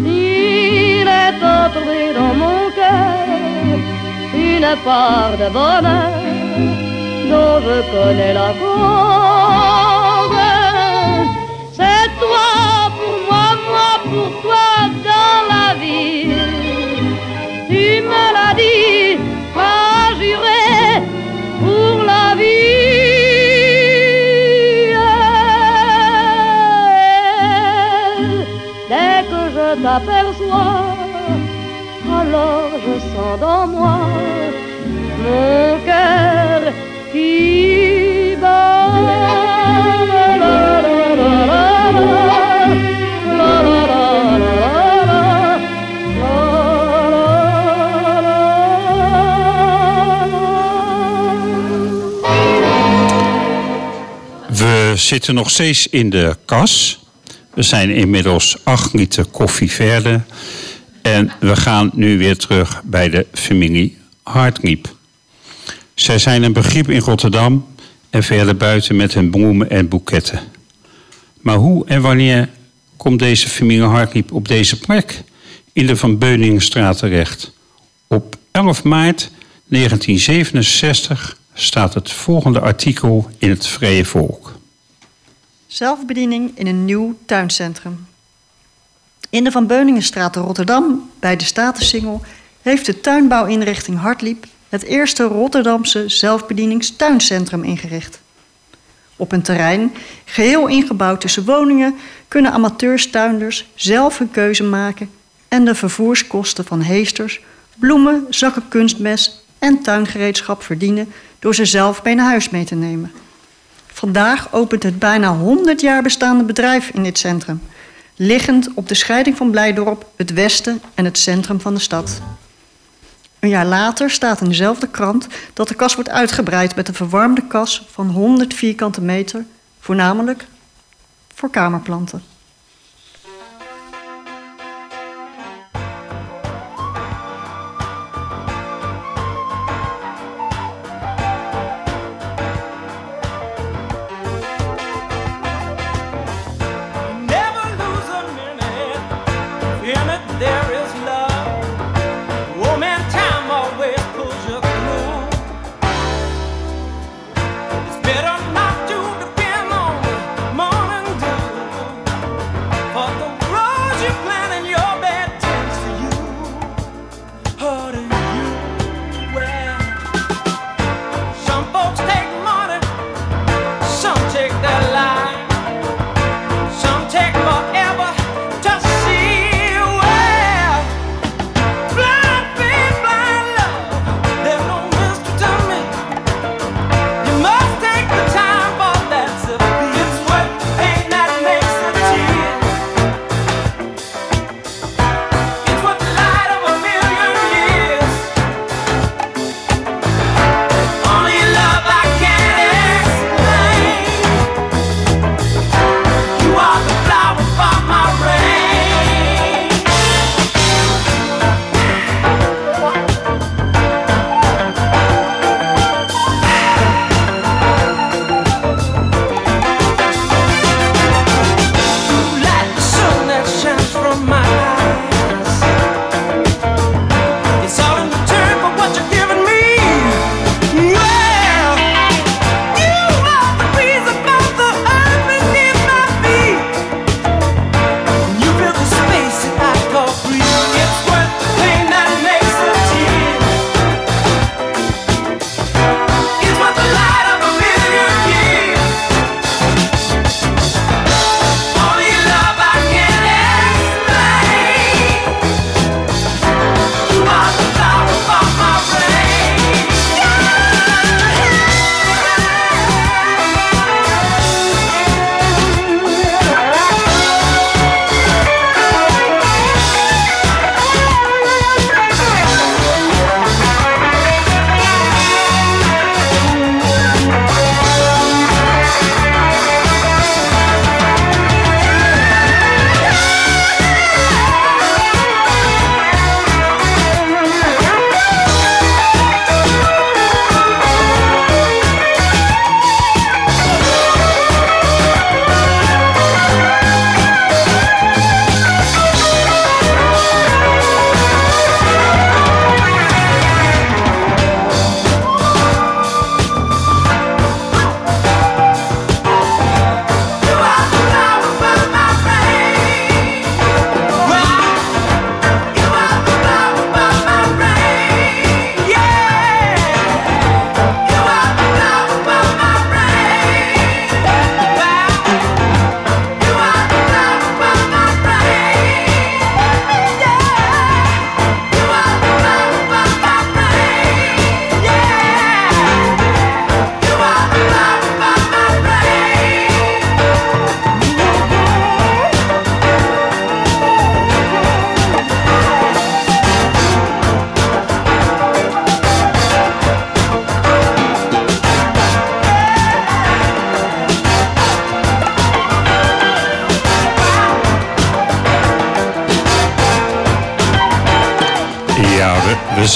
Il est entré dans mon cœur une part de bonheur dont je connais la cause. C'est toi pour moi, moi pour toi dans la vie. Tu me l'as dit, alors je sens dans moi mon cœur qui. We zitten nog steeds in de kas. We zijn inmiddels acht liter koffie verder. En we gaan nu weer terug bij de familie Hartliep. Zij zijn een begrip in Rotterdam en verder buiten met hun bloemen en boeketten. Maar hoe en wanneer komt deze familie Hartliep op deze plek in de Van Beuningenstraat terecht? Op 11 maart 1967 staat het volgende artikel in het Vrije Volk. Zelfbediening in een nieuw tuincentrum. In de Van Beuningenstraat te Rotterdam, bij de Statensingel, heeft de tuinbouwinrichting Hartliep het eerste Rotterdamse zelfbedieningstuincentrum ingericht. Op een terrein, geheel ingebouwd tussen woningen, kunnen amateurstuinders zelf hun keuze maken en de vervoerskosten van heesters, bloemen, zakken kunstmes en tuingereedschap verdienen door ze zelf mee naar huis mee te nemen. Vandaag opent het bijna 100 jaar bestaande bedrijf in dit centrum, liggend op de scheiding van Blijdorp, het westen en het centrum van de stad. Een jaar later staat in dezelfde krant dat de kas wordt uitgebreid met een verwarmde kas van 100 vierkante meter, voornamelijk voor kamerplanten.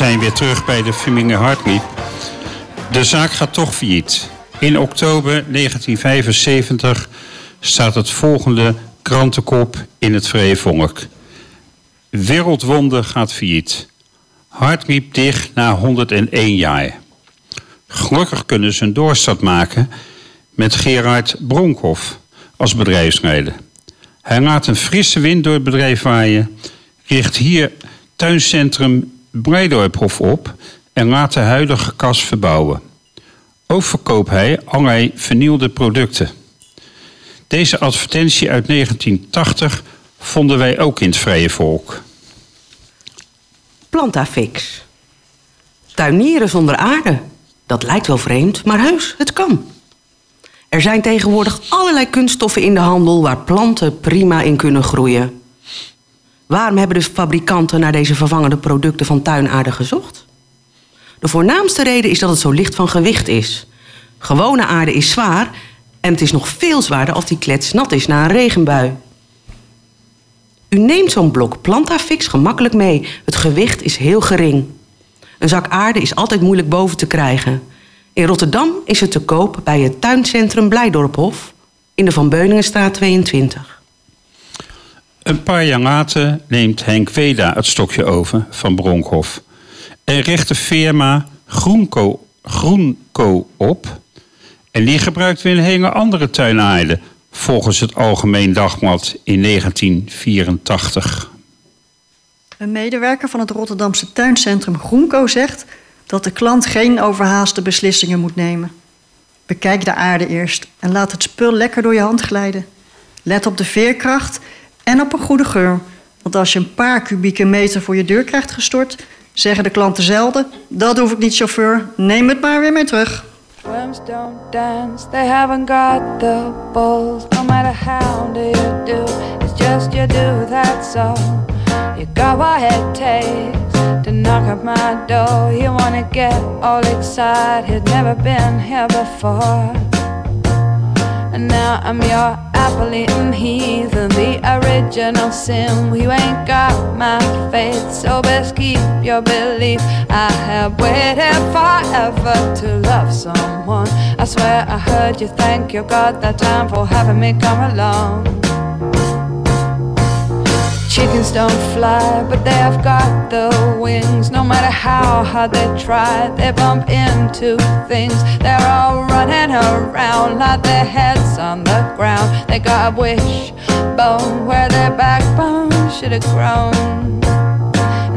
Zijn weer terug bij de familie Hartlieb. De zaak gaat toch failliet. In oktober 1975 staat het volgende krantenkop in het Vrije Volk. Wereldwonder gaat failliet. Hartlieb dicht na 101 jaar. Gelukkig kunnen ze een doorstart maken met Gerard Bronkhoff als bedrijfsleider. Hij laat een frisse wind door het bedrijf waaien, richt hier tuincentrum Blijdorphof op en laat de huidige kas verbouwen. Ook verkoopt hij allerlei vernieuwde producten. Deze advertentie uit 1980 vonden wij ook in het Vrije Volk. Plantafix. Tuinieren zonder aarde. Dat lijkt wel vreemd, maar heus, het kan. Er zijn tegenwoordig allerlei kunststoffen in de handel waar planten prima in kunnen groeien. Waarom hebben de fabrikanten naar deze vervangende producten van tuinaarde gezocht? De voornaamste reden is dat het zo licht van gewicht is. Gewone aarde is zwaar en het is nog veel zwaarder als die klets nat is na een regenbui. U neemt zo'n blok Plantafix gemakkelijk mee. Het gewicht is heel gering. Een zak aarde is altijd moeilijk boven te krijgen. In Rotterdam is het te koop bij het tuincentrum Blijdorphof in de Van Beuningenstraat 22. Een paar jaar later neemt Henk Weda het stokje over van Bronkhoff en richt de firma Groenco op. En die gebruikt weer een hele andere tuinaarde, volgens het Algemeen Dagblad in 1984. Een medewerker van het Rotterdamse tuincentrum Groenco zegt dat de klant geen overhaaste beslissingen moet nemen. Bekijk de aarde eerst en laat het spul lekker door je hand glijden. Let op de veerkracht en op een goede geur. Want als je een paar kubieke meter voor je deur krijgt gestort, zeggen de klanten zelden: Dat hoef ik niet, chauffeur, neem het maar weer mee terug. Worms don't dance, they haven't got the balls. No matter how do you do, it's just you do, that's all. You got what it takes to knock at my door. You wanna get all excited, never been here before. And now I'm your apple eating heathen, the original sin. You ain't got my faith, so best keep your belief. I have waited forever to love someone. I swear I heard you thank your God that time for having me come along. Chickens don't fly, but they have got the wings. No matter how hard they try, they bump into things. They're all running around like their heads on the ground. They got a wishbone where their backbone should have grown.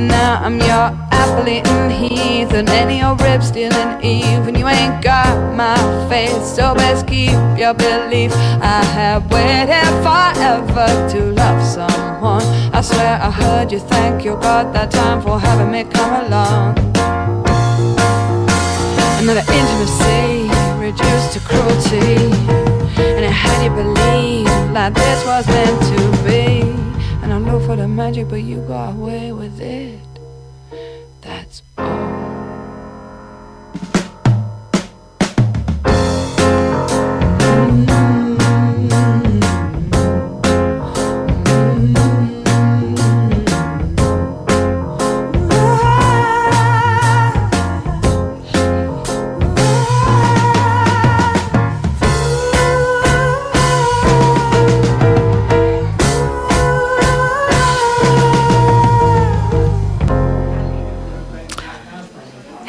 Now I'm your eating heathen, and your rib stealing Eve, and you ain't got my faith, so best keep your belief. I have waited forever to love someone. I swear I heard you thank your God that time for having me come along. Another intimacy reduced to cruelty, and it had you believe like this was meant to be. For the magic, but you got away with it. That's all.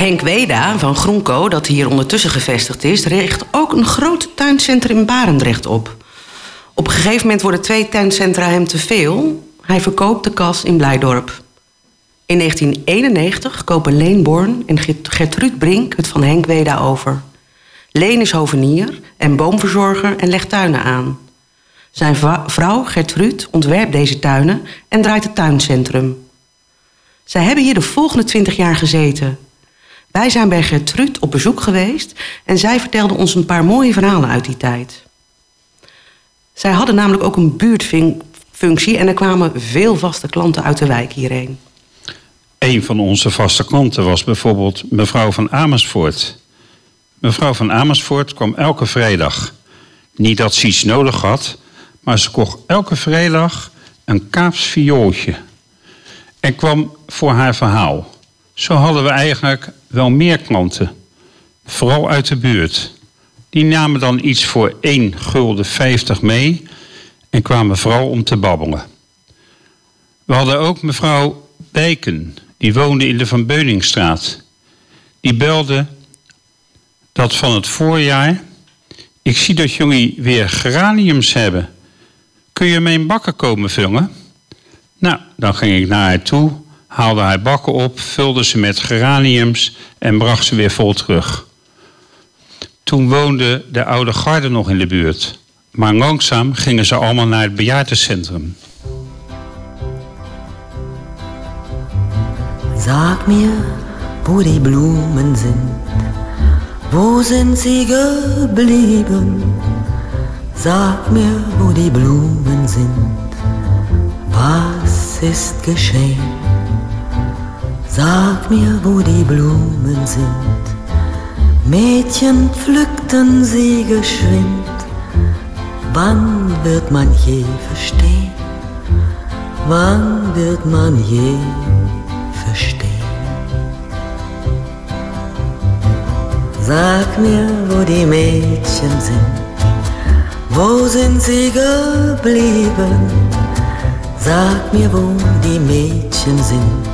Henk Weda van Groenco, dat hier ondertussen gevestigd is, richt ook een groot tuincentrum in Barendrecht op. Op een gegeven moment worden twee tuincentra hem te veel. Hij verkoopt de kas in Blijdorp. In 1991 kopen Leen Born en Gert- Gertrude Brink het van Henk Weda over. Leen is hovenier en boomverzorger en legt tuinen aan. Zijn vrouw Gertrude ontwerpt deze tuinen en draait het tuincentrum. Zij hebben hier de volgende 20 jaar gezeten. Wij zijn bij Gertrude op bezoek geweest en zij vertelde ons een paar mooie verhalen uit die tijd. Zij hadden namelijk ook een buurtfunctie en er kwamen veel vaste klanten uit de wijk hierheen. Een van onze vaste klanten was bijvoorbeeld mevrouw van Amersfoort. Mevrouw van Amersfoort kwam elke vrijdag. Niet dat ze iets nodig had, maar ze kocht elke vrijdag een Kaaps viooltje. En kwam voor haar verhaal. Zo hadden we eigenlijk wel meer klanten. Vooral uit de buurt. Die namen dan iets voor 1 gulden 50 mee en kwamen vooral om te babbelen. We hadden ook mevrouw Bijken, die woonde in de Van Beuningstraat. Die belde dat van het voorjaar. Ik zie dat jullie weer geraniums hebben. Kun je mijn bakken komen vullen? Nou, dan ging ik naar haar toe, haalde haar bakken op, vulde ze met geraniums en bracht ze weer vol terug. Toen woonde de oude garde nog in de buurt. Maar langzaam gingen ze allemaal naar het bejaardencentrum. Sag mir, wo die Blumen sind, wo sind sie geblieben? Sag mir, wo die Blumen sind, was ist geschehen? Sag mir, wo die Blumen sind, Mädchen pflückten sie geschwind. Wann wird man je verstehen? Wann wird man je verstehen? Sag mir, wo die Mädchen sind, wo sind sie geblieben? Sag mir, wo die Mädchen sind,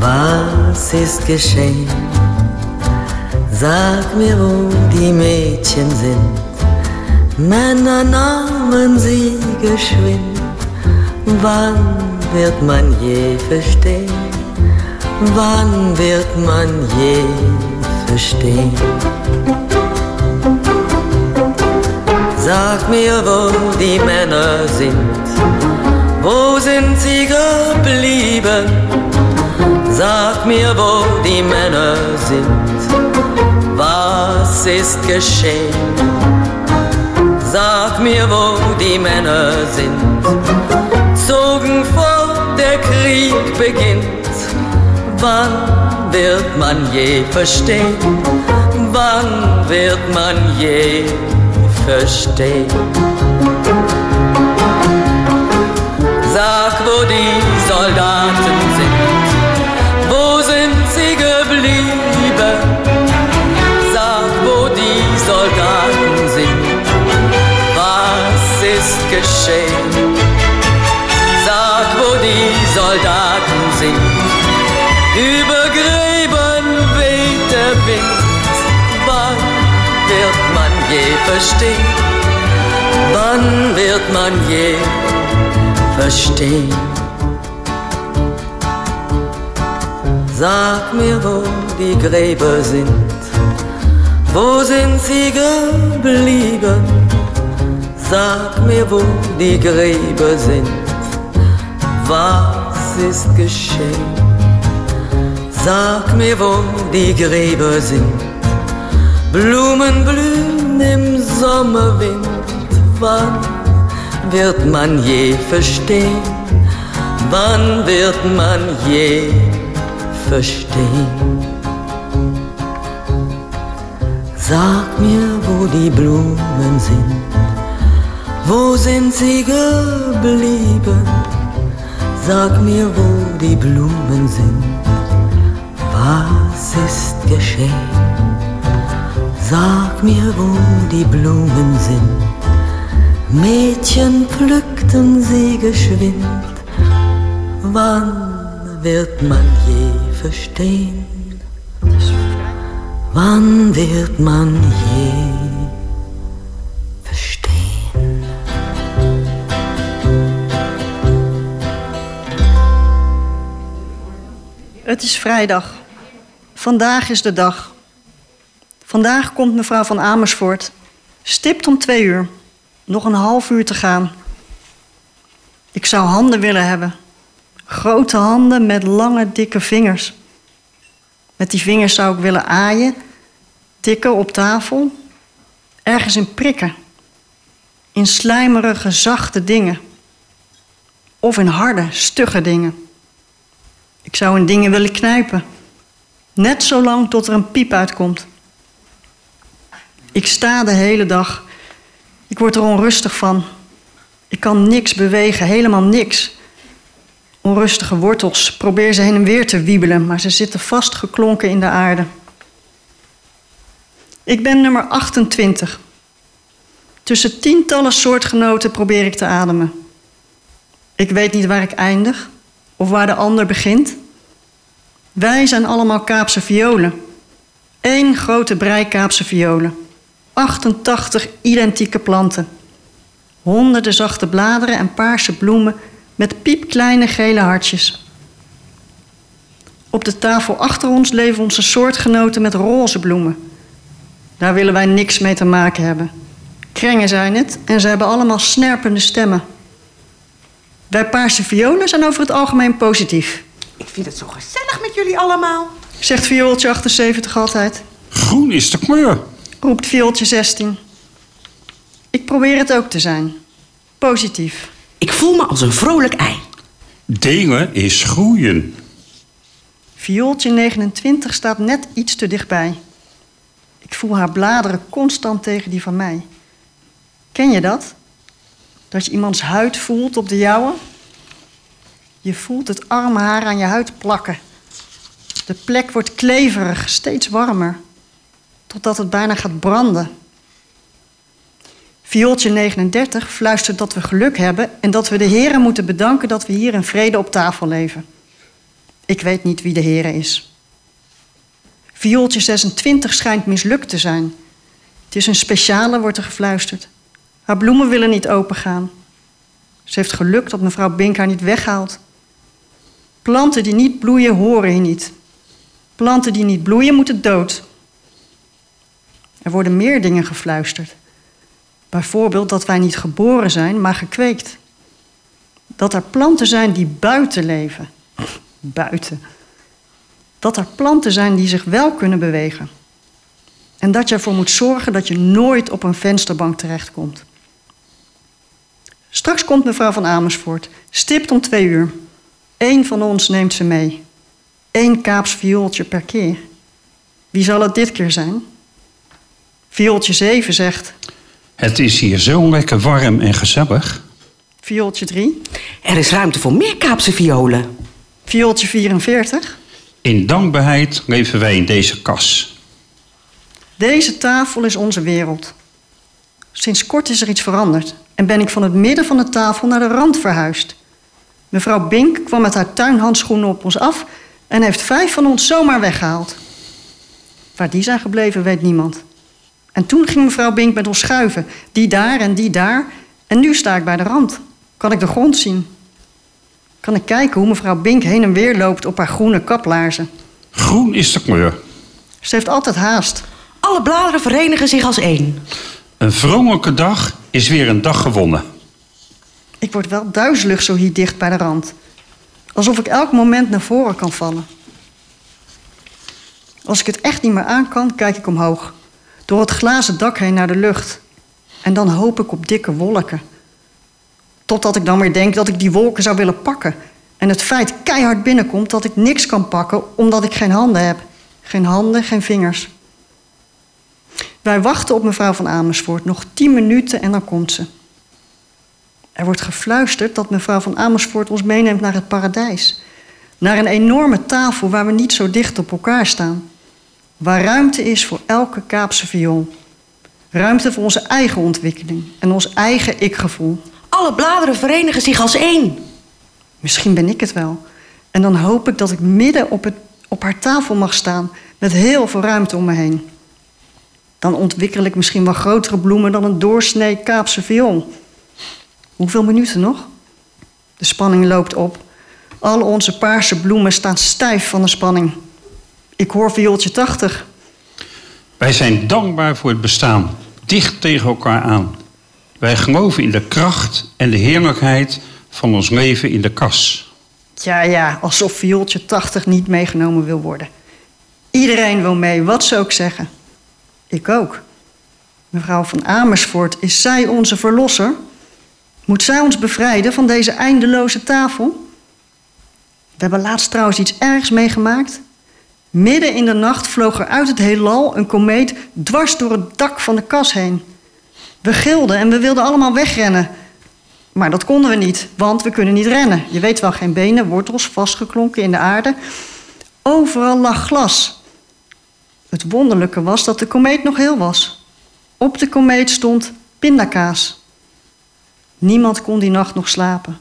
was ist geschehen? Sag mir, wo die Mädchen sind, Männer nahmen sie geschwind. Wann wird man je verstehen? Wann wird man je verstehen? Sag mir, wo die Männer sind, wo sind sie geblieben? Sag mir, wo die Männer sind, was ist geschehen? Sag mir, wo die Männer sind, zogen fort, der Krieg beginnt. Wann wird man je verstehen? Wann wird man je verstehen? Sag, wo die Soldaten geschehen? Sag, wo die Soldaten sind, über Gräben weht der Wind. Wann wird man je verstehen? Wann wird man je verstehen? Sag mir, wo die Gräber sind, wo sind sie geblieben? Sag mir, wo die Gräber sind, was ist geschehen? Sag mir, wo die Gräber sind, Blumen blühen im Sommerwind, wann wird man je verstehen? Wann wird man je verstehen? Sag mir, wo die Blumen sind, wo sind sie geblieben? Sag mir, wo die Blumen sind, was ist geschehen? Sag mir, wo die Blumen sind, Mädchen pflückten sie geschwind. Wann wird man je verstehen? Wann wird man je Het is vrijdag. Vandaag is de dag. Vandaag komt mevrouw van Amersfoort. Stipt om twee uur. Nog een half uur te gaan. Ik zou handen willen hebben. Grote handen met lange, dikke vingers. Met die vingers zou ik willen aaien, tikken op tafel, ergens in prikken. In slijmerige, zachte dingen. Of in harde, stugge dingen. Ik zou in dingen willen knijpen. Net zo lang tot er een piep uitkomt. Ik sta de hele dag. Ik word er onrustig van. Ik kan niks bewegen, helemaal niks. Onrustige wortels. Probeer ze heen en weer te wiebelen, maar ze zitten vastgeklonken in de aarde. Ik ben nummer 28. Tussen tientallen soortgenoten probeer ik te ademen. Ik weet niet waar ik eindig of waar de ander begint. Wij zijn allemaal Kaapse violen. Eén grote brei Kaapse violen. 88 identieke planten. Honderden zachte bladeren en paarse bloemen met piepkleine gele hartjes. Op de tafel achter ons leven onze soortgenoten met roze bloemen. Daar willen wij niks mee te maken hebben. Krengen zijn het en ze hebben allemaal snerpende stemmen. Wij paarse violen zijn over het algemeen positief, Ik vind het zo gezellig met jullie allemaal. zegt viooltje 78 altijd. Groen is de kleur. roept viooltje 16. Ik probeer het ook te zijn. Positief. Ik voel me als een vrolijk ei. Delen is groeien. Viooltje 29 staat net iets te dichtbij. Ik voel haar bladeren constant tegen die van mij. Ken je dat? Dat je iemands huid voelt op de jouwe? Je voelt het arme haar aan je huid plakken. De plek wordt kleverig, steeds warmer. Totdat het bijna gaat branden. Viooltje 39 fluistert dat we geluk hebben en dat we de heren moeten bedanken dat we hier in vrede op tafel leven. Ik weet niet wie de heren is. Viooltje 26 schijnt mislukt te zijn. Het is een speciale, wordt er gefluisterd. Haar bloemen willen niet opengaan. Ze heeft geluk dat mevrouw Bink haar niet weghaalt. Planten die niet bloeien horen hier niet. Planten die niet bloeien moeten dood. Er worden meer dingen gefluisterd. Bijvoorbeeld dat wij niet geboren zijn, maar gekweekt. Dat er planten zijn die buiten leven. [laughs] Buiten. Dat er planten zijn die zich wel kunnen bewegen. En dat je ervoor moet zorgen dat je nooit op een vensterbank terechtkomt. Straks komt mevrouw van Amersfoort, stipt om twee uur. Eén van ons neemt ze mee. Eén Kaaps viooltje per keer. Wie zal het dit keer zijn? Viooltje 7 zegt. Het is hier zo lekker warm en gezellig. Viooltje 3. Er is ruimte voor meer Kaapse violen. Viooltje 44. In dankbaarheid leven wij in deze kas. Deze tafel is onze wereld. Sinds kort is er iets veranderd en ben ik van het midden van de tafel naar de rand verhuisd. Mevrouw Bink kwam met haar tuinhandschoenen op ons af en heeft vijf van ons zomaar weggehaald. Waar die zijn gebleven, weet niemand. En toen ging mevrouw Bink met ons schuiven, die daar en die daar. En nu sta ik bij de rand. Kan ik de grond zien? Kan ik kijken hoe mevrouw Bink heen en weer loopt op haar groene kaplaarzen? Groen is de kleur. Ze heeft altijd haast. Alle bladeren verenigen zich als één. Een vrolijke dag is weer een dag gewonnen. Ik word wel duizelig zo hier dicht bij de rand. Alsof ik elk moment naar voren kan vallen. Als ik het echt niet meer aan kan, kijk ik omhoog. Door het glazen dak heen naar de lucht. En dan hoop ik op dikke wolken. Totdat ik dan weer denk dat ik die wolken zou willen pakken. En het feit keihard binnenkomt dat ik niks kan pakken omdat ik geen handen heb. Geen handen, geen vingers. Wij wachten op mevrouw van Amersfoort nog tien minuten en dan komt ze. Er wordt gefluisterd dat mevrouw van Amersfoort ons meeneemt naar het paradijs. Naar een enorme tafel waar we niet zo dicht op elkaar staan. Waar ruimte is voor elke Kaapse viool. Ruimte voor onze eigen ontwikkeling en ons eigen ikgevoel. Alle bladeren verenigen zich als één. Misschien ben ik het wel. En dan hoop ik dat ik midden op, het, op haar tafel mag staan met heel veel ruimte om me heen. Dan ontwikkel ik misschien wel grotere bloemen dan een doorsnee Kaapse viool. Hoeveel minuten nog? De spanning loopt op. Al onze paarse bloemen staan stijf van de spanning. Ik hoor viooltje 80. Wij zijn dankbaar voor het bestaan, dicht tegen elkaar aan. Wij geloven in de kracht en de heerlijkheid van ons leven in de kas. Ja, ja, alsof viooltje 80 niet meegenomen wil worden. Iedereen wil mee, wat ze ook zeggen. Ik ook. Mevrouw van Amersfoort, is zij onze verlosser? Moet zij ons bevrijden van deze eindeloze tafel? We hebben laatst trouwens iets ergs meegemaakt. Midden in de nacht vloog er uit het heelal een komeet dwars door het dak van de kas heen. We gilden en we wilden allemaal wegrennen. Maar dat konden we niet, want we kunnen niet rennen. Je weet wel, geen benen, wortels vastgeklonken in de aarde. Overal lag glas. Het wonderlijke was dat de komeet nog heel was. Op de komeet stond pindakaas. Niemand kon die nacht nog slapen.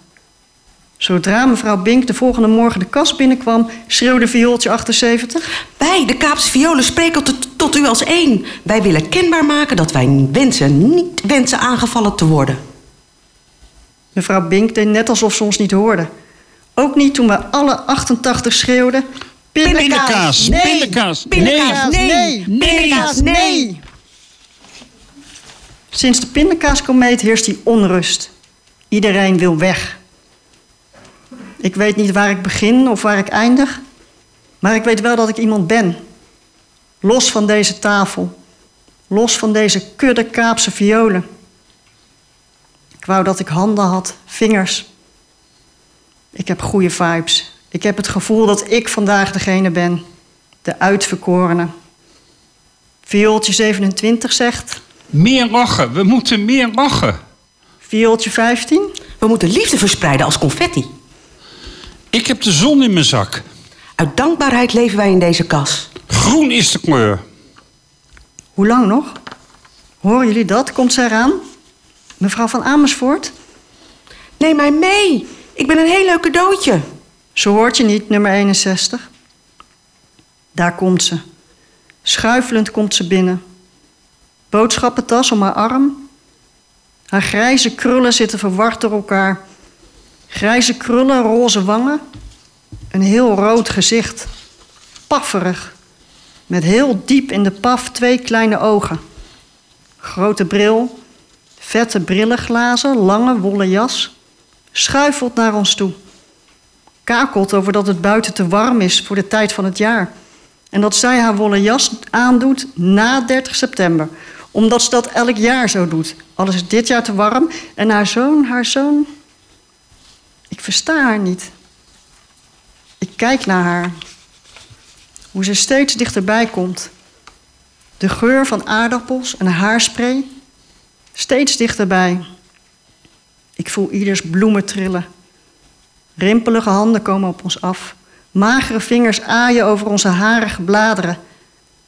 Zodra mevrouw Bink de volgende morgen de kast binnenkwam, schreeuwde viooltje 78. Wij, de Kaapse Violen, spreken tot, tot u als één. Wij willen kenbaar maken dat wij wensen niet wensen aangevallen te worden. Mevrouw Bink deed net alsof ze ons niet hoorde. Ook niet toen we alle 88 schreeuwden. Pindakaas, Nee! pindakaas, Pindakaas, nee, nee! nee, Pindakaas, nee! Sinds de pindakaaskomeet heerst die onrust. Iedereen wil weg. Ik weet niet waar ik begin of waar ik eindig. Maar ik weet wel dat ik iemand ben. Los van deze tafel. Los van deze kudde Kaapse violen. Ik wou dat ik handen had, vingers. Ik heb goede vibes. Ik heb het gevoel dat ik vandaag degene ben. De uitverkorene. Viooltje 27 zegt. Meer lachen, we moeten meer lachen. Viooltje 15. We moeten liefde verspreiden als confetti. Ik heb de zon in mijn zak. Uit dankbaarheid leven wij in deze kas. Groen is de kleur. Hoe lang nog? Horen jullie dat? Komt ze eraan? Mevrouw van Amersfoort? Neem mij mee. Ik ben een heel leuk cadeautje. Zo hoort je niet, nummer 61. Daar komt ze. Schuifelend komt ze binnen. Boodschappentas om haar arm. Haar grijze krullen zitten verward door elkaar. Grijze krullen, roze wangen. Een heel rood gezicht. Pafferig. Met heel diep in de paf twee kleine ogen. Grote bril. Vette brillenglazen, lange wollen jas. Schuifelt naar ons toe kakelt over dat het buiten te warm is voor de tijd van het jaar. En dat zij haar wollen jas aandoet na 30 september. Omdat ze dat elk jaar zo doet. Al is dit jaar te warm. En haar zoon, haar zoon... Ik versta haar niet. Ik kijk naar haar. Hoe ze steeds dichterbij komt. De geur van aardappels en haarspray. Steeds dichterbij. Ik voel ieders bloemen trillen. Rimpelige handen komen op ons af. Magere vingers aaien over onze harige bladeren.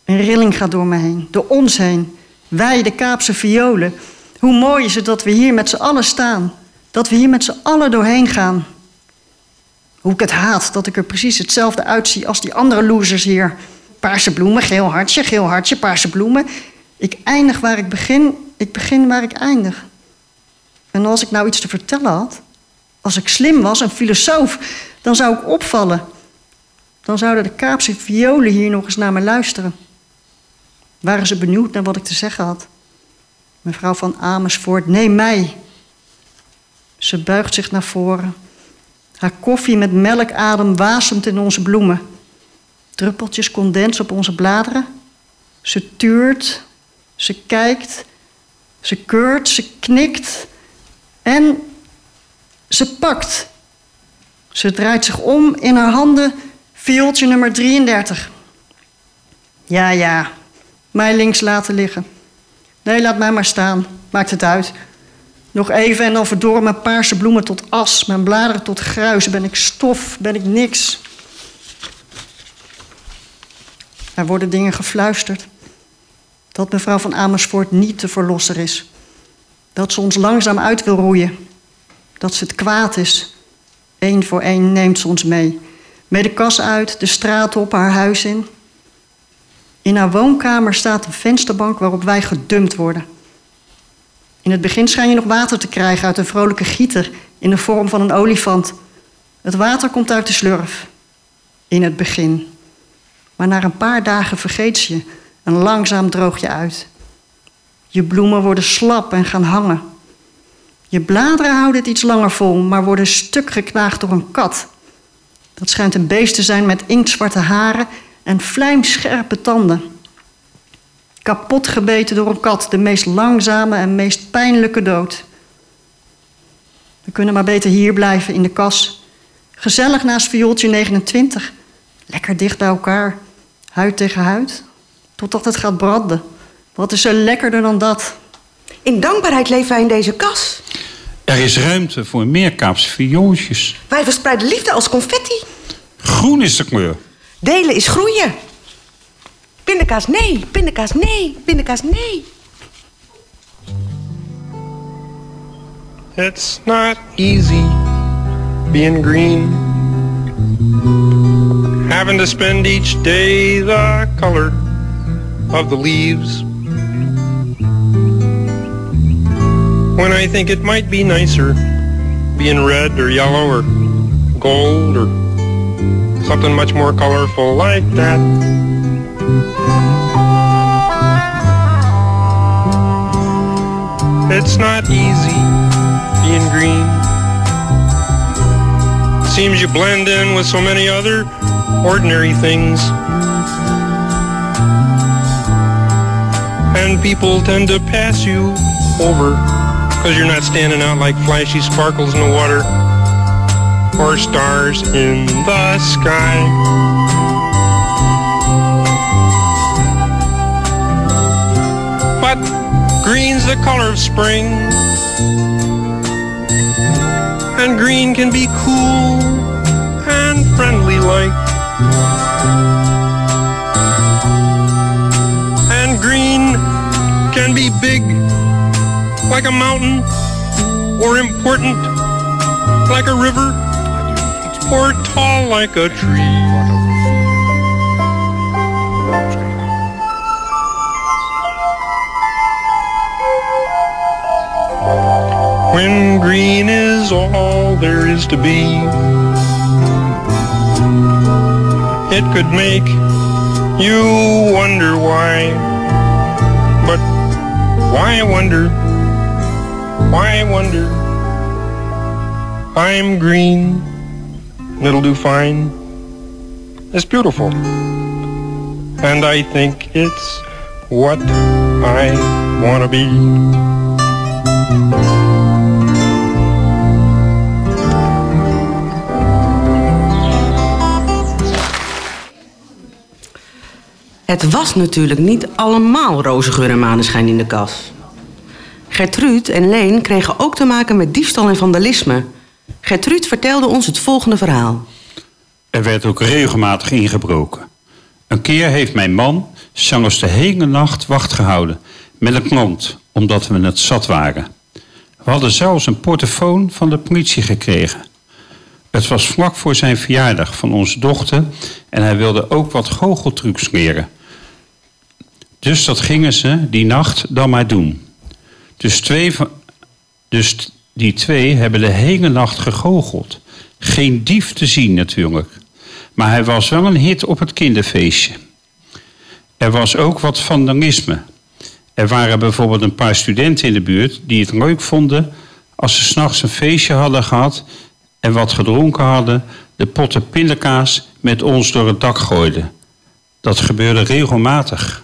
Een rilling gaat door me heen, door ons heen. Wij, de Kaapse violen. Hoe mooi is het dat we hier met z'n allen staan. Dat we hier met z'n allen doorheen gaan. Hoe ik het haat dat ik er precies hetzelfde uitzie als die andere losers hier. Paarse bloemen, geel hartje, geel hartje, paarse bloemen. Ik eindig waar ik begin, ik begin waar ik eindig. En als ik nou iets te vertellen had, als ik slim was, een filosoof, dan zou ik opvallen. Dan zouden de Kaapse violen hier nog eens naar me luisteren. Waren ze benieuwd naar wat ik te zeggen had? Mevrouw van Amersfoort, neem mij. Ze buigt zich naar voren. Haar koffie met melkadem wasemt in onze bloemen. Druppeltjes condens op onze bladeren. Ze tuurt, ze kijkt, ze keurt, ze knikt en ze pakt. Ze draait zich om in haar handen viooltje nummer 33. Ja, ja, mij links laten liggen. Nee, laat mij maar staan. Maakt het uit. Nog even en dan verdorren mijn paarse bloemen tot as, mijn bladeren tot gruis. Ben ik stof, ben ik niks. Er worden dingen gefluisterd. Dat mevrouw van Amersfoort niet de verlosser is. Dat ze ons langzaam uit wil roeien. Dat ze het kwaad is. Eén voor één neemt ze ons mee. Mee de kas uit, de straat op, haar huis in. In haar woonkamer staat een vensterbank waarop wij gedumpt worden. In het begin schijn je nog water te krijgen uit een vrolijke gieter in de vorm van een olifant. Het water komt uit de slurf. In het begin. Maar na een paar dagen vergeet je en langzaam droog je uit. Je bloemen worden slap en gaan hangen. Je bladeren houden het iets langer vol, maar worden stuk geknaagd door een kat. Dat schijnt een beest te zijn met inktzwarte haren en vlijmscherpe tanden. Kapot gebeten door een kat, de meest langzame en meest pijnlijke dood. We kunnen maar beter hier blijven in de kas. Gezellig naast viooltje 29. Lekker dicht bij elkaar, huid tegen huid, totdat het gaat branden. Wat is er lekkerder dan dat? In dankbaarheid leven wij in deze kas. Er is ruimte voor meerkaapse viooltjes. Wij verspreiden liefde als confetti. Groen is de kleur. Delen is groeien. Pindakaas nee, pindakaas nee, pindakaas nee. It's not easy being green. Having to spend each day the color of the leaves. When I think it might be nicer being red or yellow or gold or something much more colorful like that. It's not easy being green. Seems you blend in with so many other ordinary things. And people tend to pass you over because you're not standing out like flashy sparkles in the water or stars in the sky. But green's the color of spring. And green can be cool and friendly like. And green can be big like a mountain or important like a river or tall like a tree. When green is all there is to be, it could make you wonder why. But why wonder? Why wonder? I'm green, it'll do fine. It's beautiful. And I think it's what I want to be. Het was natuurlijk niet allemaal roze geur en maneschijn in de kas. Gertrude en Leen kregen ook te maken met diefstal en vandalisme. Gertrude vertelde ons het volgende verhaal. Er werd ook regelmatig ingebroken. Een keer heeft mijn man s'avonds de hele nacht wacht gehouden met een klant, omdat we het zat waren. We hadden zelfs een portofoon van de politie gekregen. Het was vlak voor zijn verjaardag van onze dochter en hij wilde ook wat goocheltrucs leren. Dus dat gingen ze die nacht dan maar doen. Dus, twee van, dus die twee hebben de hele nacht gegoocheld. Geen dief te zien natuurlijk. Maar hij was wel een hit op het kinderfeestje. Er was ook wat vandalisme. Er waren bijvoorbeeld een paar studenten in de buurt die het leuk vonden als ze s'nachts een feestje hadden gehad en wat gedronken hadden, de potten pindakaas met ons door het dak gooiden. Dat gebeurde regelmatig.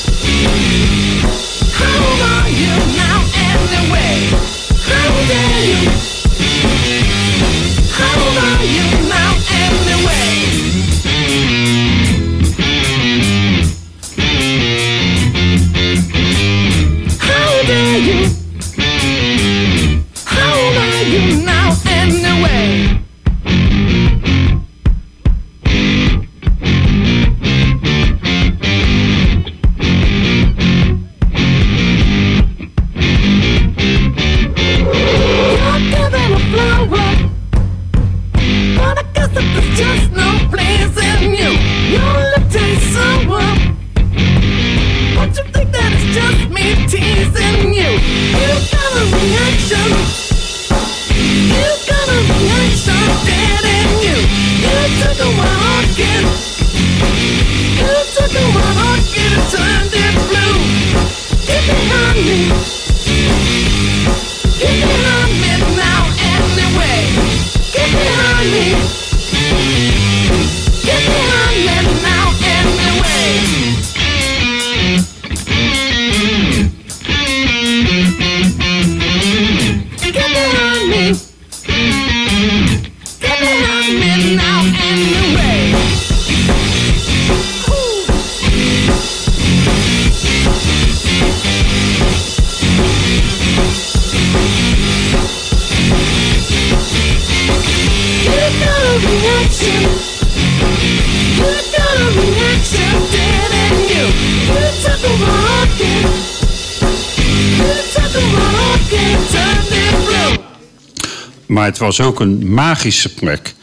was ook een magische plek.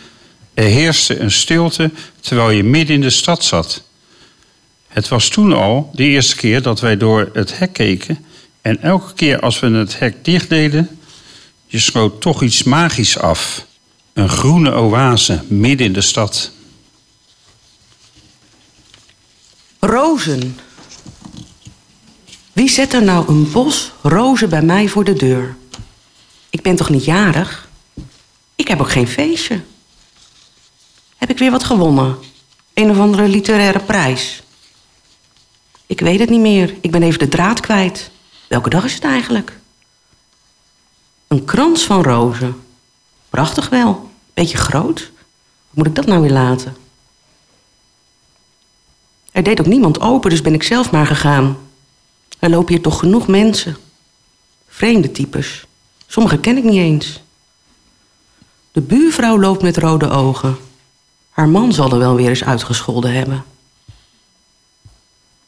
Er heerste een stilte terwijl je midden in de stad zat. Het was toen al de eerste keer dat wij door het hek keken. En elke keer als we het hek dicht deden, je sloot toch iets magisch af. Een groene oase midden in de stad. Rozen. Wie zet er nou een bos rozen bij mij voor de deur? Ik ben toch niet jarig? Ik heb ook geen feestje. Heb ik weer wat gewonnen? Een of andere literaire prijs? Ik weet het niet meer. Ik ben even de draad kwijt. Welke dag is het eigenlijk? Een krans van rozen. Prachtig wel. Beetje groot. Moet ik dat nou weer laten? Er deed ook niemand open, dus ben ik zelf maar gegaan. Er lopen hier toch genoeg mensen. Vreemde types. Sommige ken ik niet eens. De buurvrouw loopt met rode ogen. Haar man zal er wel weer eens uitgescholden hebben.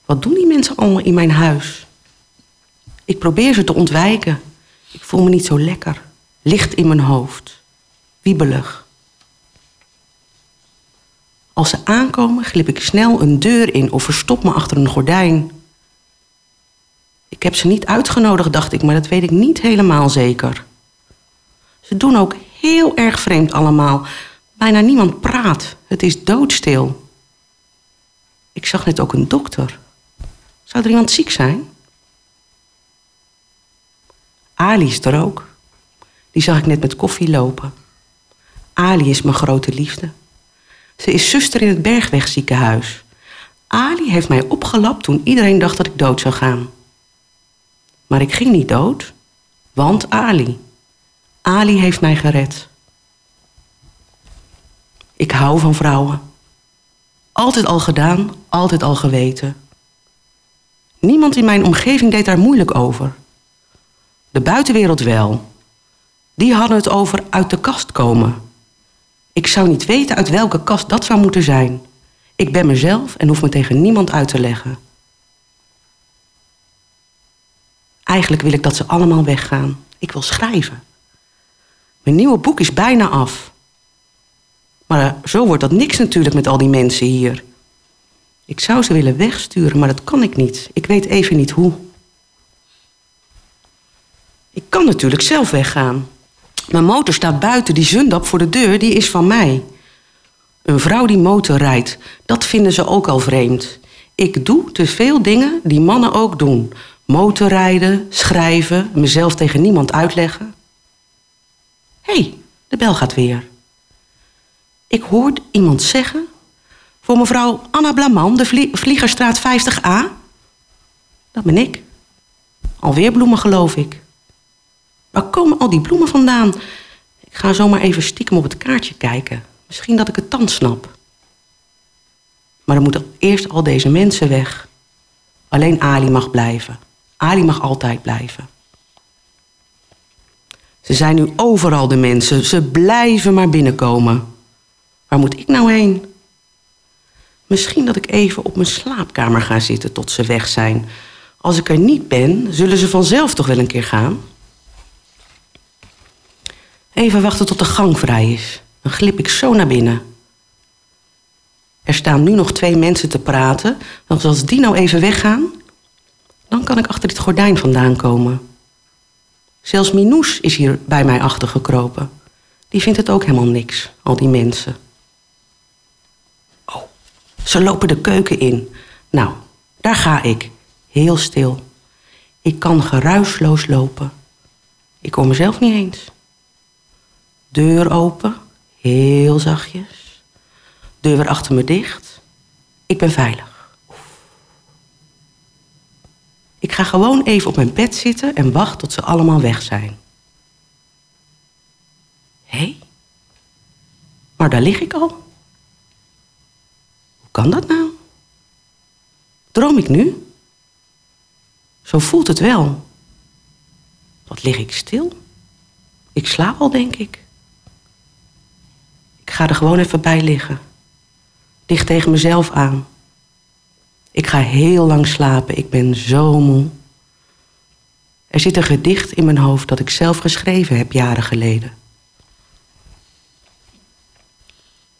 Wat doen die mensen allemaal in mijn huis? Ik probeer ze te ontwijken. Ik voel me niet zo lekker. Licht in mijn hoofd. Wiebelig. Als ze aankomen, glip ik snel een deur in of verstop me achter een gordijn. Ik heb ze niet uitgenodigd, dacht ik, maar dat weet ik niet helemaal zeker. Ze doen ook heel erg vreemd allemaal. Bijna niemand praat. Het is doodstil. Ik zag net ook een dokter. Zou er iemand ziek zijn? Ali is er ook. Die zag ik net met koffie lopen. Ali is mijn grote liefde. Ze is zuster in het Bergwegziekenhuis. Ali heeft mij opgelapt toen iedereen dacht dat ik dood zou gaan. Maar ik ging niet dood, want Ali. Ali heeft mij gered. Ik hou van vrouwen. Altijd al gedaan, altijd al geweten. Niemand in mijn omgeving deed daar moeilijk over. De buitenwereld wel. Die hadden het over uit de kast komen. Ik zou niet weten uit welke kast dat zou moeten zijn. Ik ben mezelf en hoef me tegen niemand uit te leggen. Eigenlijk wil ik dat ze allemaal weggaan. Ik wil schrijven. Mijn nieuwe boek is bijna af. Maar eh, zo wordt dat niks natuurlijk met al die mensen hier. Ik zou ze willen wegsturen, maar dat kan ik niet. Ik weet even niet hoe. Ik kan natuurlijk zelf weggaan. Mijn motor staat buiten, die zundap voor de deur, die is van mij. Een vrouw die motor rijdt, dat vinden ze ook al vreemd. Ik doe te veel dingen die mannen ook doen. Motorrijden, schrijven, mezelf tegen niemand uitleggen. Hey, de bel gaat weer. Ik hoor iemand zeggen... voor mevrouw Anna Blaman, de Vlie- Vliegerstraat 50A. Dat ben ik. Alweer bloemen, geloof ik. Waar komen al die bloemen vandaan? Ik ga zomaar even stiekem op het kaartje kijken. Misschien dat ik het dan snap. Maar dan moeten eerst al deze mensen weg. Alleen Ali mag blijven. Ali mag altijd blijven. Ze zijn nu overal de mensen. Ze blijven maar binnenkomen. Waar moet ik nou heen? Misschien dat ik even op mijn slaapkamer ga zitten tot ze weg zijn. Als ik er niet ben, zullen ze vanzelf toch wel een keer gaan? Even wachten tot de gang vrij is. Dan glip ik zo naar binnen. Er staan nu nog twee mensen te praten. Want als die nou even weggaan, dan kan ik achter dit gordijn vandaan komen. Zelfs Minoes is hier bij mij achtergekropen. Die vindt het ook helemaal niks, al die mensen. Ze lopen de keuken in. Nou, daar ga ik. Heel stil. Ik kan geruisloos lopen. Ik hoor mezelf niet eens. Deur open, heel zachtjes. Deur weer achter me dicht. Ik ben veilig. Ik ga gewoon even op mijn bed zitten en wacht tot ze allemaal weg zijn. Hé? Maar daar lig ik al. Hoe kan dat nou? Droom ik nu? Zo voelt het wel. Wat lig ik stil? Ik slaap al, denk ik. Ik ga er gewoon even bij liggen. Dicht tegen mezelf aan. Ik ga heel lang slapen. Ik ben zo moe. Er zit een gedicht in mijn hoofd dat ik zelf geschreven heb jaren geleden.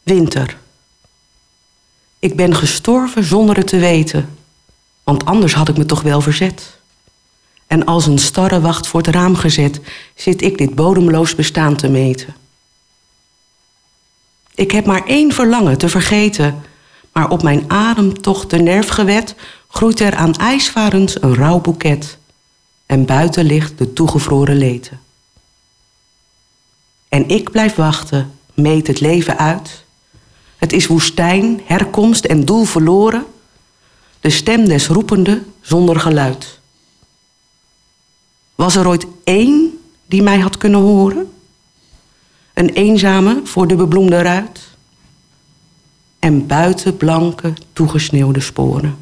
Winter. Ik ben gestorven zonder het te weten, want anders had ik me toch wel verzet. En als een starrewacht voor het raam gezet, zit ik dit bodemloos bestaan te meten. Ik heb maar één verlangen te vergeten, maar op mijn ademtocht de nerf gewet, groeit er aan ijsvarens een rauw boeket. En buiten ligt de toegevroren leten. En ik blijf wachten, meet het leven uit. Het is woestijn, herkomst en doel verloren. De stem des roepende zonder geluid. Was er ooit één die mij had kunnen horen? Een eenzame voor de bebloemde ruit? En buiten blanke, toegesneeuwde sporen.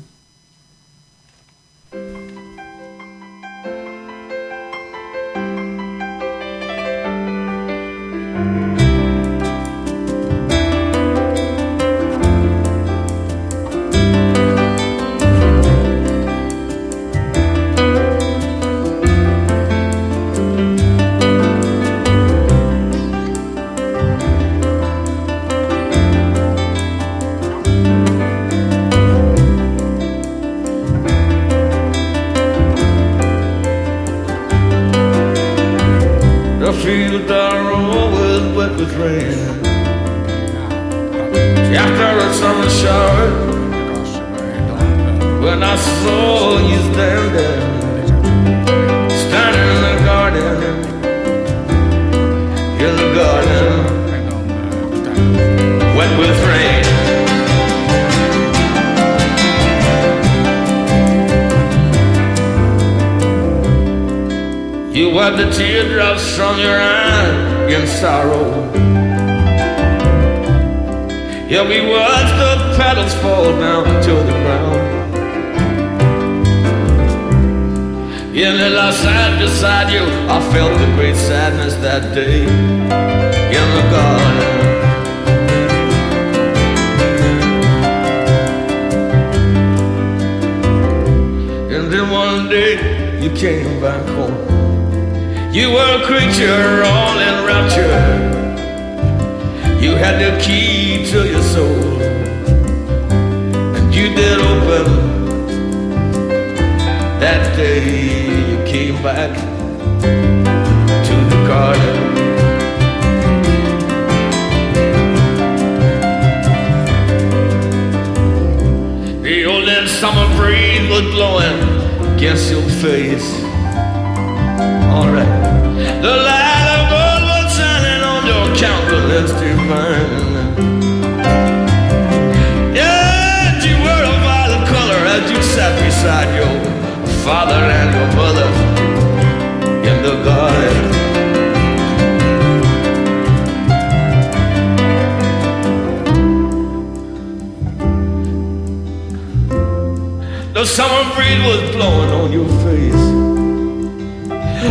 Summer breeze was blowing on your face.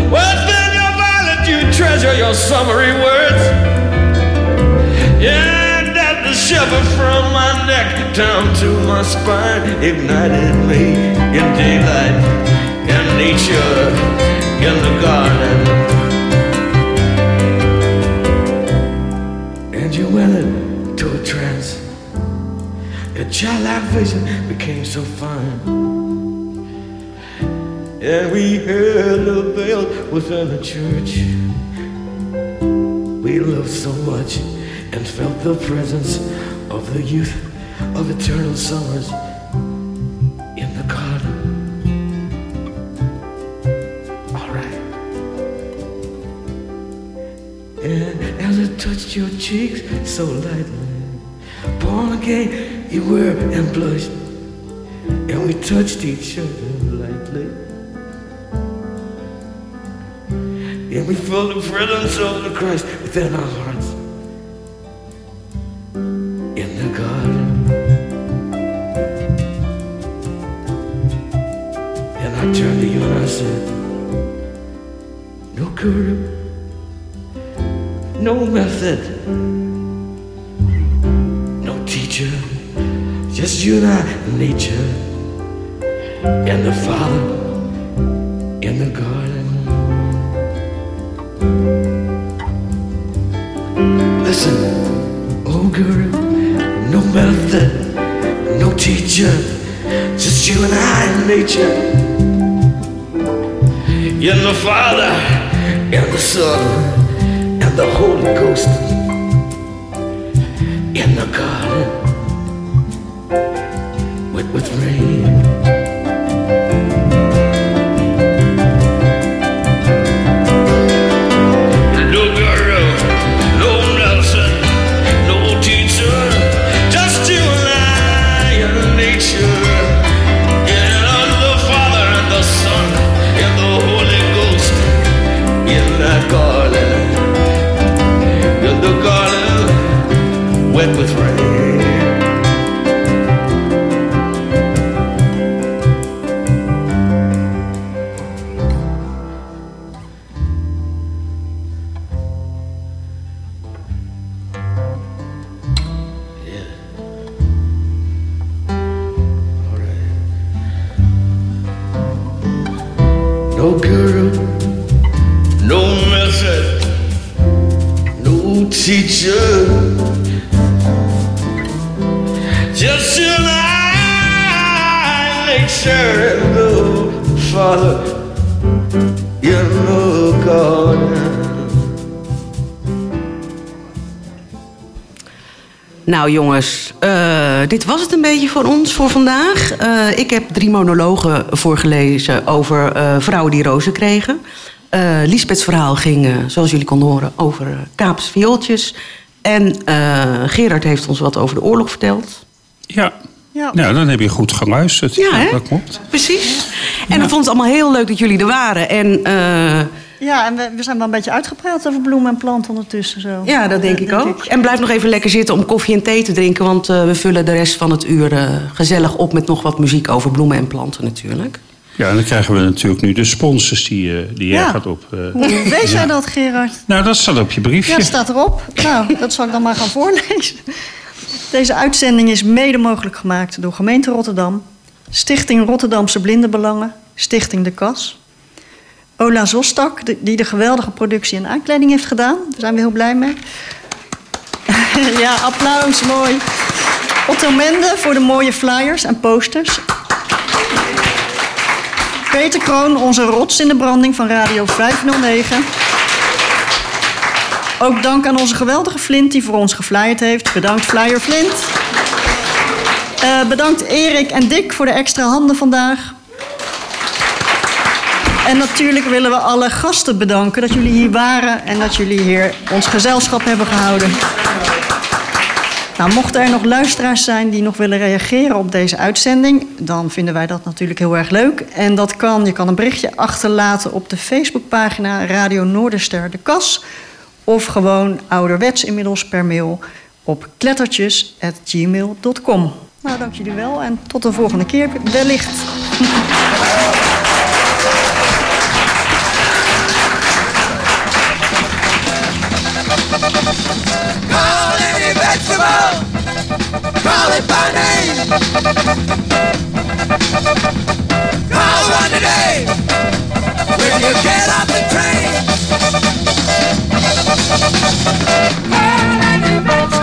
Well, then your violet, you treasure your summery words. Yeah, and that the shiver from my neck down to my spine ignited me in daylight, in nature, in the garden. And you went into a trance. Your childlike vision became so fine. And we heard the bell within the church. We loved so much and felt the presence of the youth of eternal summers in the garden. All right. And as it touched your cheeks so lightly, born again you were and blushed, and we touched each other lightly. We feel the presence of the Christ within our hearts. In the garden. And I turned to you and I said, No guru, no method, no teacher, just you and I, nature, and the Father No guru, no method, no teacher. Just you and I, nature and the Father in the garden. Nou jongens, eh, dit was het een beetje voor ons voor vandaag. Eh, ik heb drie monologen voorgelezen over eh, vrouwen die rozen kregen. Liesbeths verhaal ging, zoals jullie konden horen, over Kaapse viooltjes. En Gerard heeft ons wat over de oorlog verteld. Ja. Ja. Nou, dan heb je goed geluisterd. Ja, dat klopt. Precies. En ik vond het allemaal heel leuk dat jullie er waren. En eh, Ja, en we, we zijn wel een beetje uitgepraat over bloemen en planten ondertussen. Zo. ja, dat denk ik ook. En blijf nog even lekker zitten om koffie en thee te drinken. Want eh, we vullen de rest van het uur eh, gezellig op met nog wat muziek over bloemen en planten natuurlijk. Ja, en dan krijgen we natuurlijk nu de sponsors die, eh, die jij Ja. gaat op. eh, Hoe weet jij ja. dat, Gerard? Nou, dat staat op je briefje. Ja, het staat erop. Nou, dat zal ik dan maar gaan voorlezen. Deze uitzending is mede mogelijk gemaakt door gemeente Rotterdam, Stichting Rotterdamse Blindenbelangen, Stichting De Kas, Ola Zostak, die de geweldige productie en aankleding heeft gedaan. Daar zijn we heel blij mee. [laughs] ja, applaus, mooi. Otto Mende voor de mooie flyers en posters. Peter Kroon, onze rots in de branding van Radio 509. Ook dank aan onze geweldige Flint die voor ons geflyerd heeft. Bedankt Flyer Flint. Eh, bedankt Erik en Dick voor de extra handen vandaag. En natuurlijk willen we alle gasten bedanken dat jullie hier waren en dat jullie hier ons gezelschap hebben gehouden. Nou, mochten er nog luisteraars zijn die nog willen reageren op deze uitzending, dan vinden wij dat natuurlijk heel erg leuk. En dat kan, je kan een berichtje achterlaten op de Facebookpagina Radio Noorderster de Kas. Of gewoon ouderwets inmiddels per mail op klettertjes.gmail.com. Nou, dank jullie wel en tot de volgende keer wellicht. All you